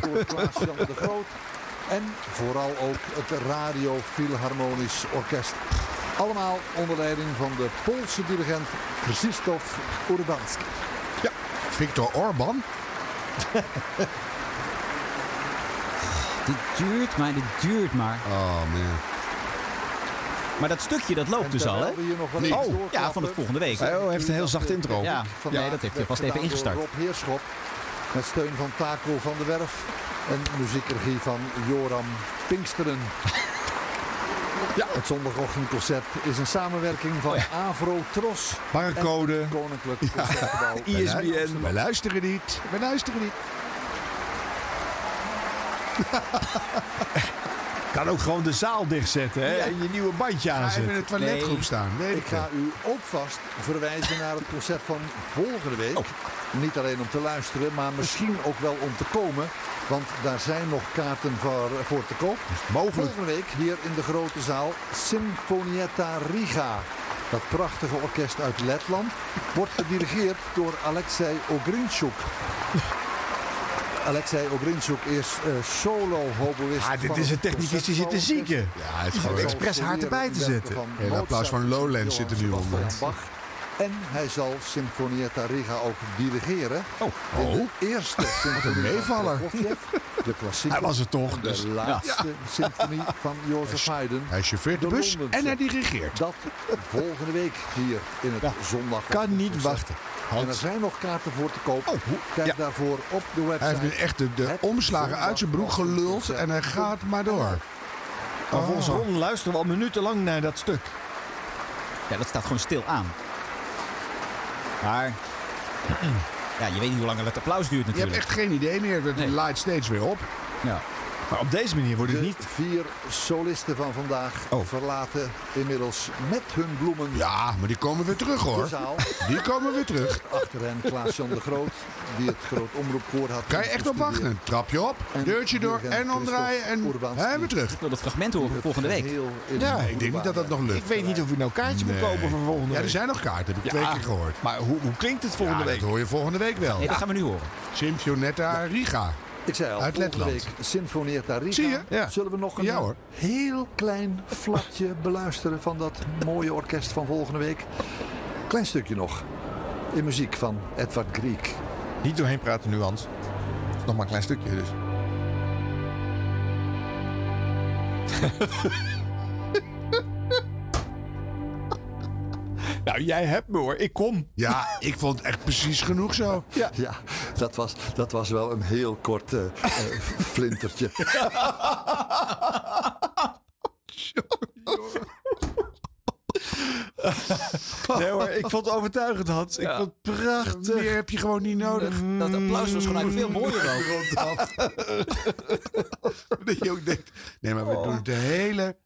door Klaas-Jan de Groot. En vooral ook het Radio Philharmonisch Orkest. Allemaal onder leiding van de Poolse dirigent Krzysztof Urbanski. Ja, Victor Orban. Dit duurt maar, dit duurt maar. Oh man. Maar dat stukje, dat loopt dus al, hè? Oh, ja, van het volgende week. Oh, hij heeft een heel zacht intro. Ja, nee, dat heeft hij vast even ingestart. Rob Heerschop. Met steun van Taco van der Werf. En muziekregie van Joram Pinksteren. Ja, het zondagochtendconcert is een samenwerking van Avro Tros. Barcode. Koninklijk Concertgebouw. ISBN. We luisteren niet. We luisteren niet. Kan ook gewoon de zaal dichtzetten hè? Ja. en je nieuwe bandje Ga even in aanzetten. de toiletgroep staan. Weet Ik ik ga u ook vast verwijzen naar het concert van volgende week. Niet alleen om te luisteren, maar misschien ook wel om te komen. Want daar zijn nog kaarten voor, voor te koop. Mogelijk. Volgende week hier in de grote zaal Sinfonietta Riga. Dat prachtige orkest uit Letland wordt gedirigeerd door Alexei Ogrinchuk. Alexei Ogrinchuk is eh, solo-hoboïst. Ah, dit is een technicus die zit te zieken. Ja, is Hij gewoon zal expres haar erbij te zetten. applaus van Lowlands zit er nu onder. En hij zal Sinfonietta Riga ook dirigeren. Oh. In de eerste symfonie van meevaller. De klassieke. Hij was het toch, De dus- laatste symfonie van Jozef Haydn. Hij chauffeurt de bus Londense. en hij dirigeert. Dat volgende week hier in het zondag. Kan niet wachten. En er zijn nog kaarten voor te koop. Kijk ja. daarvoor op de website. Hij heeft nu echt de, omslagen uit zijn broek geluld en hij gaat maar door. Maar volgens Ron luisteren we al minutenlang naar dat stuk. Ja, dat staat gewoon stil aan. Maar... Ja, je weet niet hoe lang het applaus duurt Je hebt natuurlijk. echt geen idee meer. Het Nee. laait steeds weer op. Ja. Maar op deze manier wordt het De niet... vier solisten van vandaag verlaten inmiddels met hun bloemen. Ja, maar die komen weer terug hoor. De zaal. Die komen weer terug. Achter hen Klaas-Jan de Groot, die het groot omroepkoor had. Kan je echt op wachten? Trapje op, deurtje door en omdraaien en hij weer terug. Ik wil dat fragment horen volgende week. Ja, ik denk niet dat dat nog lukt. Ik weet niet of u nou kaartje moet Nee. kopen voor volgende Ja, week. er zijn nog kaarten, heb ik Ja, twee keer gehoord. Maar hoe, hoe klinkt het volgende Ja, week? dat hoor je volgende week wel. Nee, dat gaan we nu horen. Sympionetta Riga. Ik zei al, Uit Letland. week Sinfonietta Riga. Zie je? Ja. Zullen we nog een Ja, heel klein flatje beluisteren van dat mooie orkest van volgende week? Klein stukje nog. In muziek van Edward Griek. Niet doorheen praten nu, Hans. Het is nog maar een klein stukje dus. nou, jij hebt me hoor. Ik kom. Ja, ik vond het echt precies genoeg zo. Ja, ja dat, was, dat was wel een heel kort eh, eh, flintertje. Nee hoor, ik vond het overtuigend, Hans. Ik vond het prachtig. Meer heb je gewoon niet nodig. Dat applaus was gewoon eigenlijk veel mooier ook. Rondaf. dat je ook denkt, nee, maar we doen het de hele,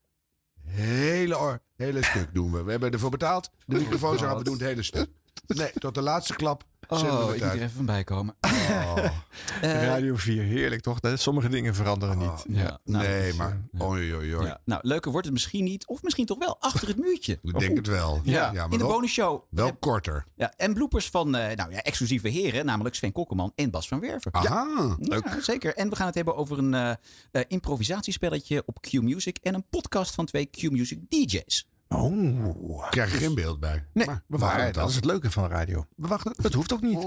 hele, or- hele stuk doen we. We hebben ervoor betaald. De microfoons eraf, we doen het hele stuk. Nee, tot de laatste klap we Oh, ik moet er even van bijkomen. Radio 4, heerlijk toch? Dat- Sommige dingen veranderen niet. Ja, nou, nee, maar oei, oei, oei. Ja. Nou, leuker wordt het misschien niet. Of misschien toch wel achter het muurtje. Ik denk het wel. Ja, maar in de bonusshow. Wel korter. Ja, en bloopers van eh, nou, ja, exclusieve heren, namelijk Sven Kokkelman en Bas van Werven. Aha, Ja, zeker. En we gaan het hebben over een eh, eh, improvisatiespelletje op Q-Music en een podcast van twee Q-Music DJ's. Oh. Krijg je geen beeld bij. Nee, maar we wachten maar het dat is het leuke van de radio. We wachten. Dat hoeft ook niet.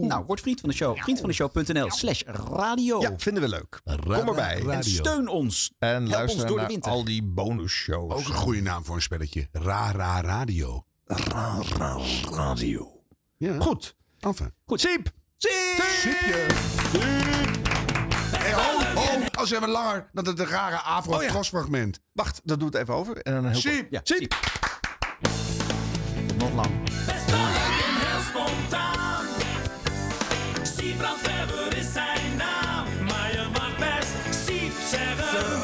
Nou, word vriend van de show. Vriendvandeshow.nl slash radio. Ja, vinden we leuk. Kom erbij. En steun ons. En Help ons luister door de naar winter. al die bonusshows. Ook een goede naam voor een spelletje. Ra Ra Radio. Ra, ra, radio. Ja. Goed. Enfin. Goed. Siep. Sipje. Hey, oh, oh, als even langer dan het rare afro Oh ja. fragment. Wacht, dat doe het even over. En dan heel Siep. Ja, Siep. Nog lang. heel spontaan. Siebrand Weber is zijn naam, maar je mag best Siep zeggen.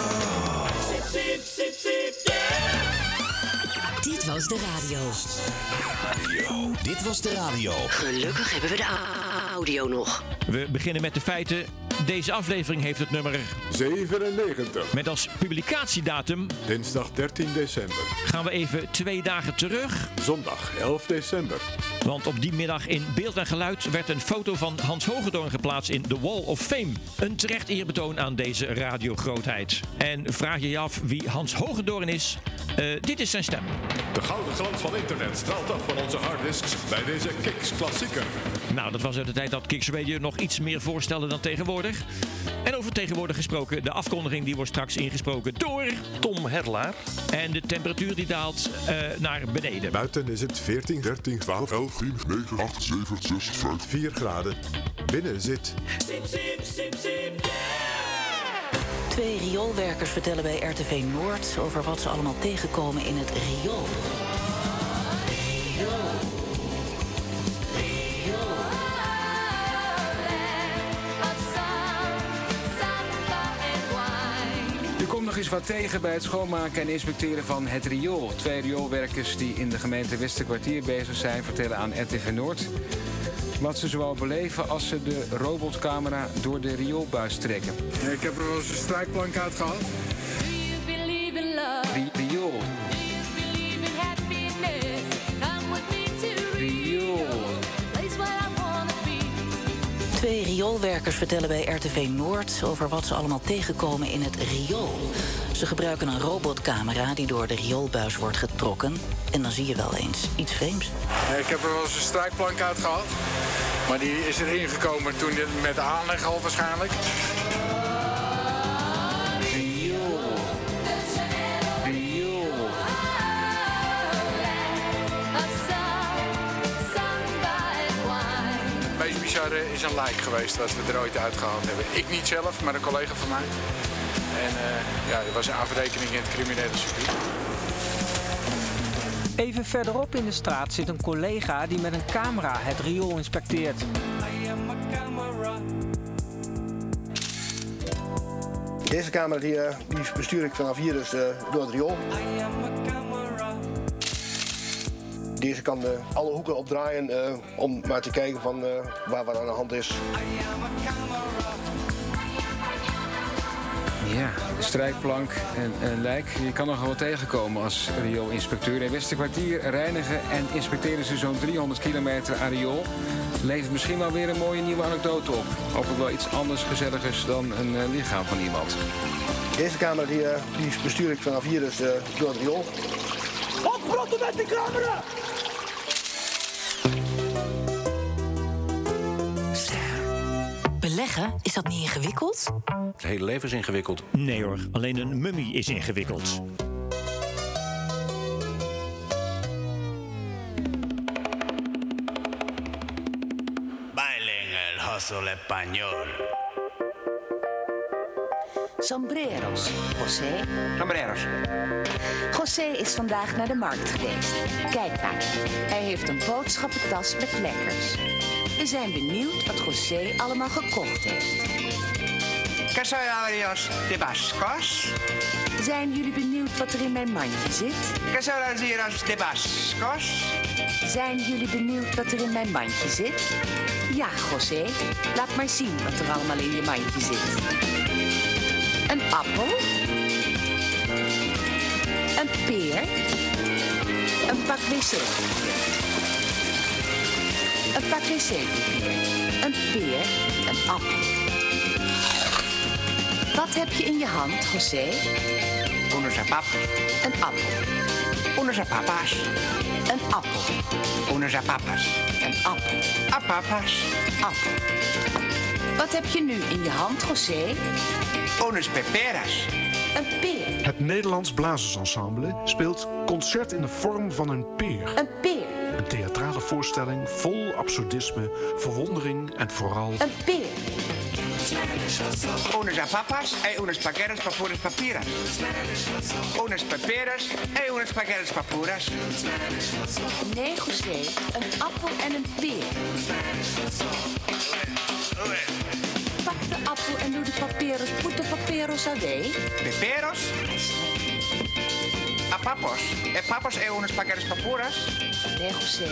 Siep, siep, siep, siep, yeah. Dit was de radio. Dit was de radio. Gelukkig hebben we de audio nog. We beginnen met de feiten. Deze aflevering heeft het nummer 97. met als publicatiedatum Dinsdag 13 december. gaan we even twee dagen terug. Zondag 11 december. Want op die middag in beeld en geluid werd een foto van Hans Hogendoorn geplaatst in The Wall of Fame. Een terecht eerbetoon aan deze radiogrootheid. En vraag je je af wie Hans Hogendoorn is? Eh, dit is zijn stem. De gouden glans van internet straalt af van onze harddisks bij deze Kicks klassieker. Nou, dat was uit de tijd dat Kicks Radio nog iets meer voorstelde dan tegenwoordig. En over tegenwoordig gesproken, de afkondiging die wordt straks ingesproken door Tom Herlaar. En de temperatuur die daalt eh, naar beneden. Buiten is het 14, 13, 12, 11, 10, 9, 8, 7, 6, 5, 4 graden. Binnen zit Siep, siep, siep, siep, yeah. Twee rioolwerkers vertellen bij RTV Noord over wat ze allemaal tegenkomen in het riool. Er nog eens wat tegen bij het schoonmaken en inspecteren van het riool. Twee rioolwerkers die in de gemeente Westerkwartier bezig zijn... vertellen aan RTV Noord wat ze zoal beleven... als ze de robotcamera door de rioolbuis trekken. ik heb er wel eens een strijkplank uit gehad. Ri- riool. Riool. Twee rioolwerkers vertellen bij RTV Noord over wat ze allemaal tegenkomen in het riool. Ze gebruiken een robotcamera die door de rioolbuis wordt getrokken. En dan zie je wel eens iets vreemds. ik heb er wel eens een strijkplank uit gehad. Maar die is erin gekomen toen met de aanleg al waarschijnlijk. Bizarre is een lijk geweest wat we er ooit uitgehaald hebben. Ik niet zelf, maar een collega van mij. En eh, ja, dat was een afrekening in het criminele circuit. Even verderop in de straat zit een collega die met een camera het riool inspecteert. Deze camera die, eh, die bestuur ik vanaf hier dus eh, door het riool. Deze kan eh, alle hoeken opdraaien eh, om maar te kijken van eh, waar wat aan de hand is. Ja, strijkplank en een lijk. Je kan nog wel tegenkomen als riool-inspecteur. In Westerkwartier reinigen en inspecteren ze zo'n 300 kilometer aan riool. Levert misschien wel weer een mooie nieuwe anekdote op. Hopelijk wel iets anders gezelligers dan een lichaam van iemand. Deze camera die, die bestuur ik vanaf hier dus eh, door het riool. Oprotten met die camera! Beleggen, is dat niet ingewikkeld? Het hele leven is ingewikkeld. Nee hoor, alleen een mummie is ingewikkeld. Bailen el hustle español. Sombreros, José. Sombreros. José is vandaag naar de markt geweest. Kijk maar, hij heeft een boodschappentas met lekkers. We zijn benieuwd wat José allemaal gekocht heeft. Quesadillas de Bascos. Zijn jullie benieuwd wat er in mijn mandje zit? Quesadillas de Bascos. Zijn jullie benieuwd wat er in mijn mandje zit? Ja, José, laat maar zien wat er allemaal in je mandje zit. Een appel. Een peer. Een pak wc-papier. Een pak wc-papier. Een peer. Een appel. Wat heb je in je hand, José? Zapatos. Een appel. Unos zapapas. Een appel. Unos zapapas. Een appel. Apapas. Appel. Wat heb je nu in je hand, José? Unos peperas. Een peer. Het Nederlands Blazersensemble speelt Concert in de vorm van een peer. Een peer. Een theatrale voorstelling vol absurdisme, verwondering en vooral... Een peer. Unos zapapas e unos paqueros papuras papiras. Unos peperas e unos paqueros papuras. Nee, José, een appel en een peer. Πού εν τούτη παπύρος, πού το παπύρος αδέι. Πιπέρος. Απάπος. Επάπος έγονες παγκάρες José.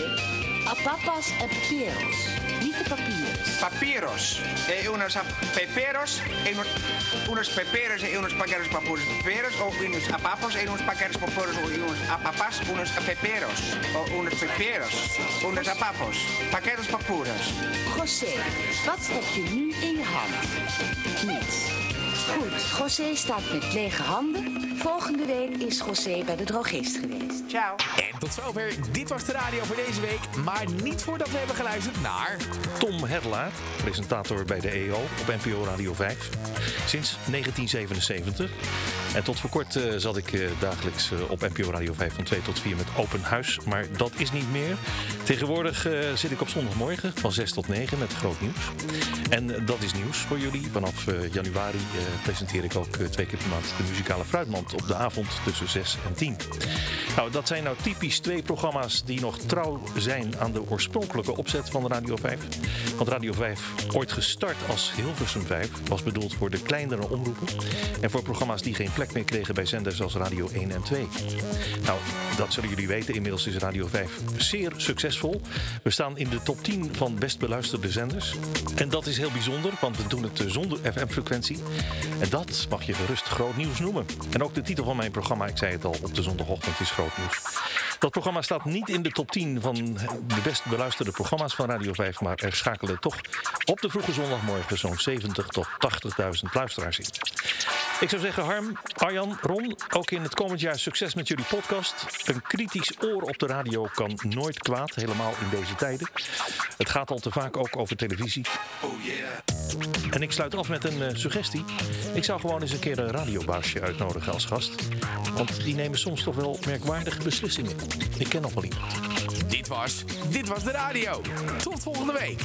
A papas Απάπας επίρος. Papuras. Nee, José, a papas en peperos, niet de papiers. Papiros. E unos peperos. E unos, peperos e unos paqueros papuras peperos. O unos apapos e unos paqueros papuras. O unos apapas. Unos peperos. O unos peperos. Unos apapos. Paqueros papuras. José, wat heb je nu in je hand? Niets. Goed, José staat met lege handen. Volgende week is José bij de drogist geweest. Ciao. En tot zover. Dit was de radio voor deze week. Maar niet voordat we hebben geluisterd naar... Tom Hedlaar, presentator bij de EO op NPO Radio 5. Sinds 1977. En tot voor kort eh, zat ik eh, dagelijks eh, op NPO Radio 5 van 2 tot 4 met Open Huis. Maar dat is niet meer. Tegenwoordig eh, zit ik op zondagmorgen van 6 tot 9 met groot nieuws. En dat is nieuws voor jullie. Vanaf eh, januari eh, presenteer ik ook eh, twee keer per maand de muzikale fruitmand op de avond tussen 6 en 10. Nou, dat zijn nou typisch twee programma's die nog trouw zijn aan de oorspronkelijke opzet van Radio 5. Want Radio 5, ooit gestart als Hilversum 5, was bedoeld voor de kleinere omroepen. En voor programma's die geen plek meer kregen bij zenders als Radio 1 en 2. Nou, dat zullen jullie weten. Inmiddels is Radio 5 zeer succesvol. We staan in de top 10 van best beluisterde zenders. En dat is heel bijzonder, want we doen het eh, zonder FM-frequentie. En dat mag je gerust groot nieuws noemen. En ook de titel van mijn programma, ik zei het al, op de zondagochtend is groot nieuws. Dat programma staat niet in de top 10 van de best beluisterde programma's van Radio 5, maar er schakelen toch op de vroege zondagmorgen zo'n 70 tot 80.000 luisteraars in. Ik zou zeggen, Harm, Arjan, Ron, ook in het komend jaar succes met jullie podcast. Een kritisch oor op de radio kan nooit kwaad, helemaal in deze tijden. Het gaat al te vaak ook over televisie. En ik sluit af met een eh, suggestie. Ik zou gewoon eens een keer een radiobaasje uitnodigen als gast. Want die nemen soms toch wel merkwaardige beslissingen. Ik ken nog wel iemand. Dit was, dit was de radio. Tot volgende week.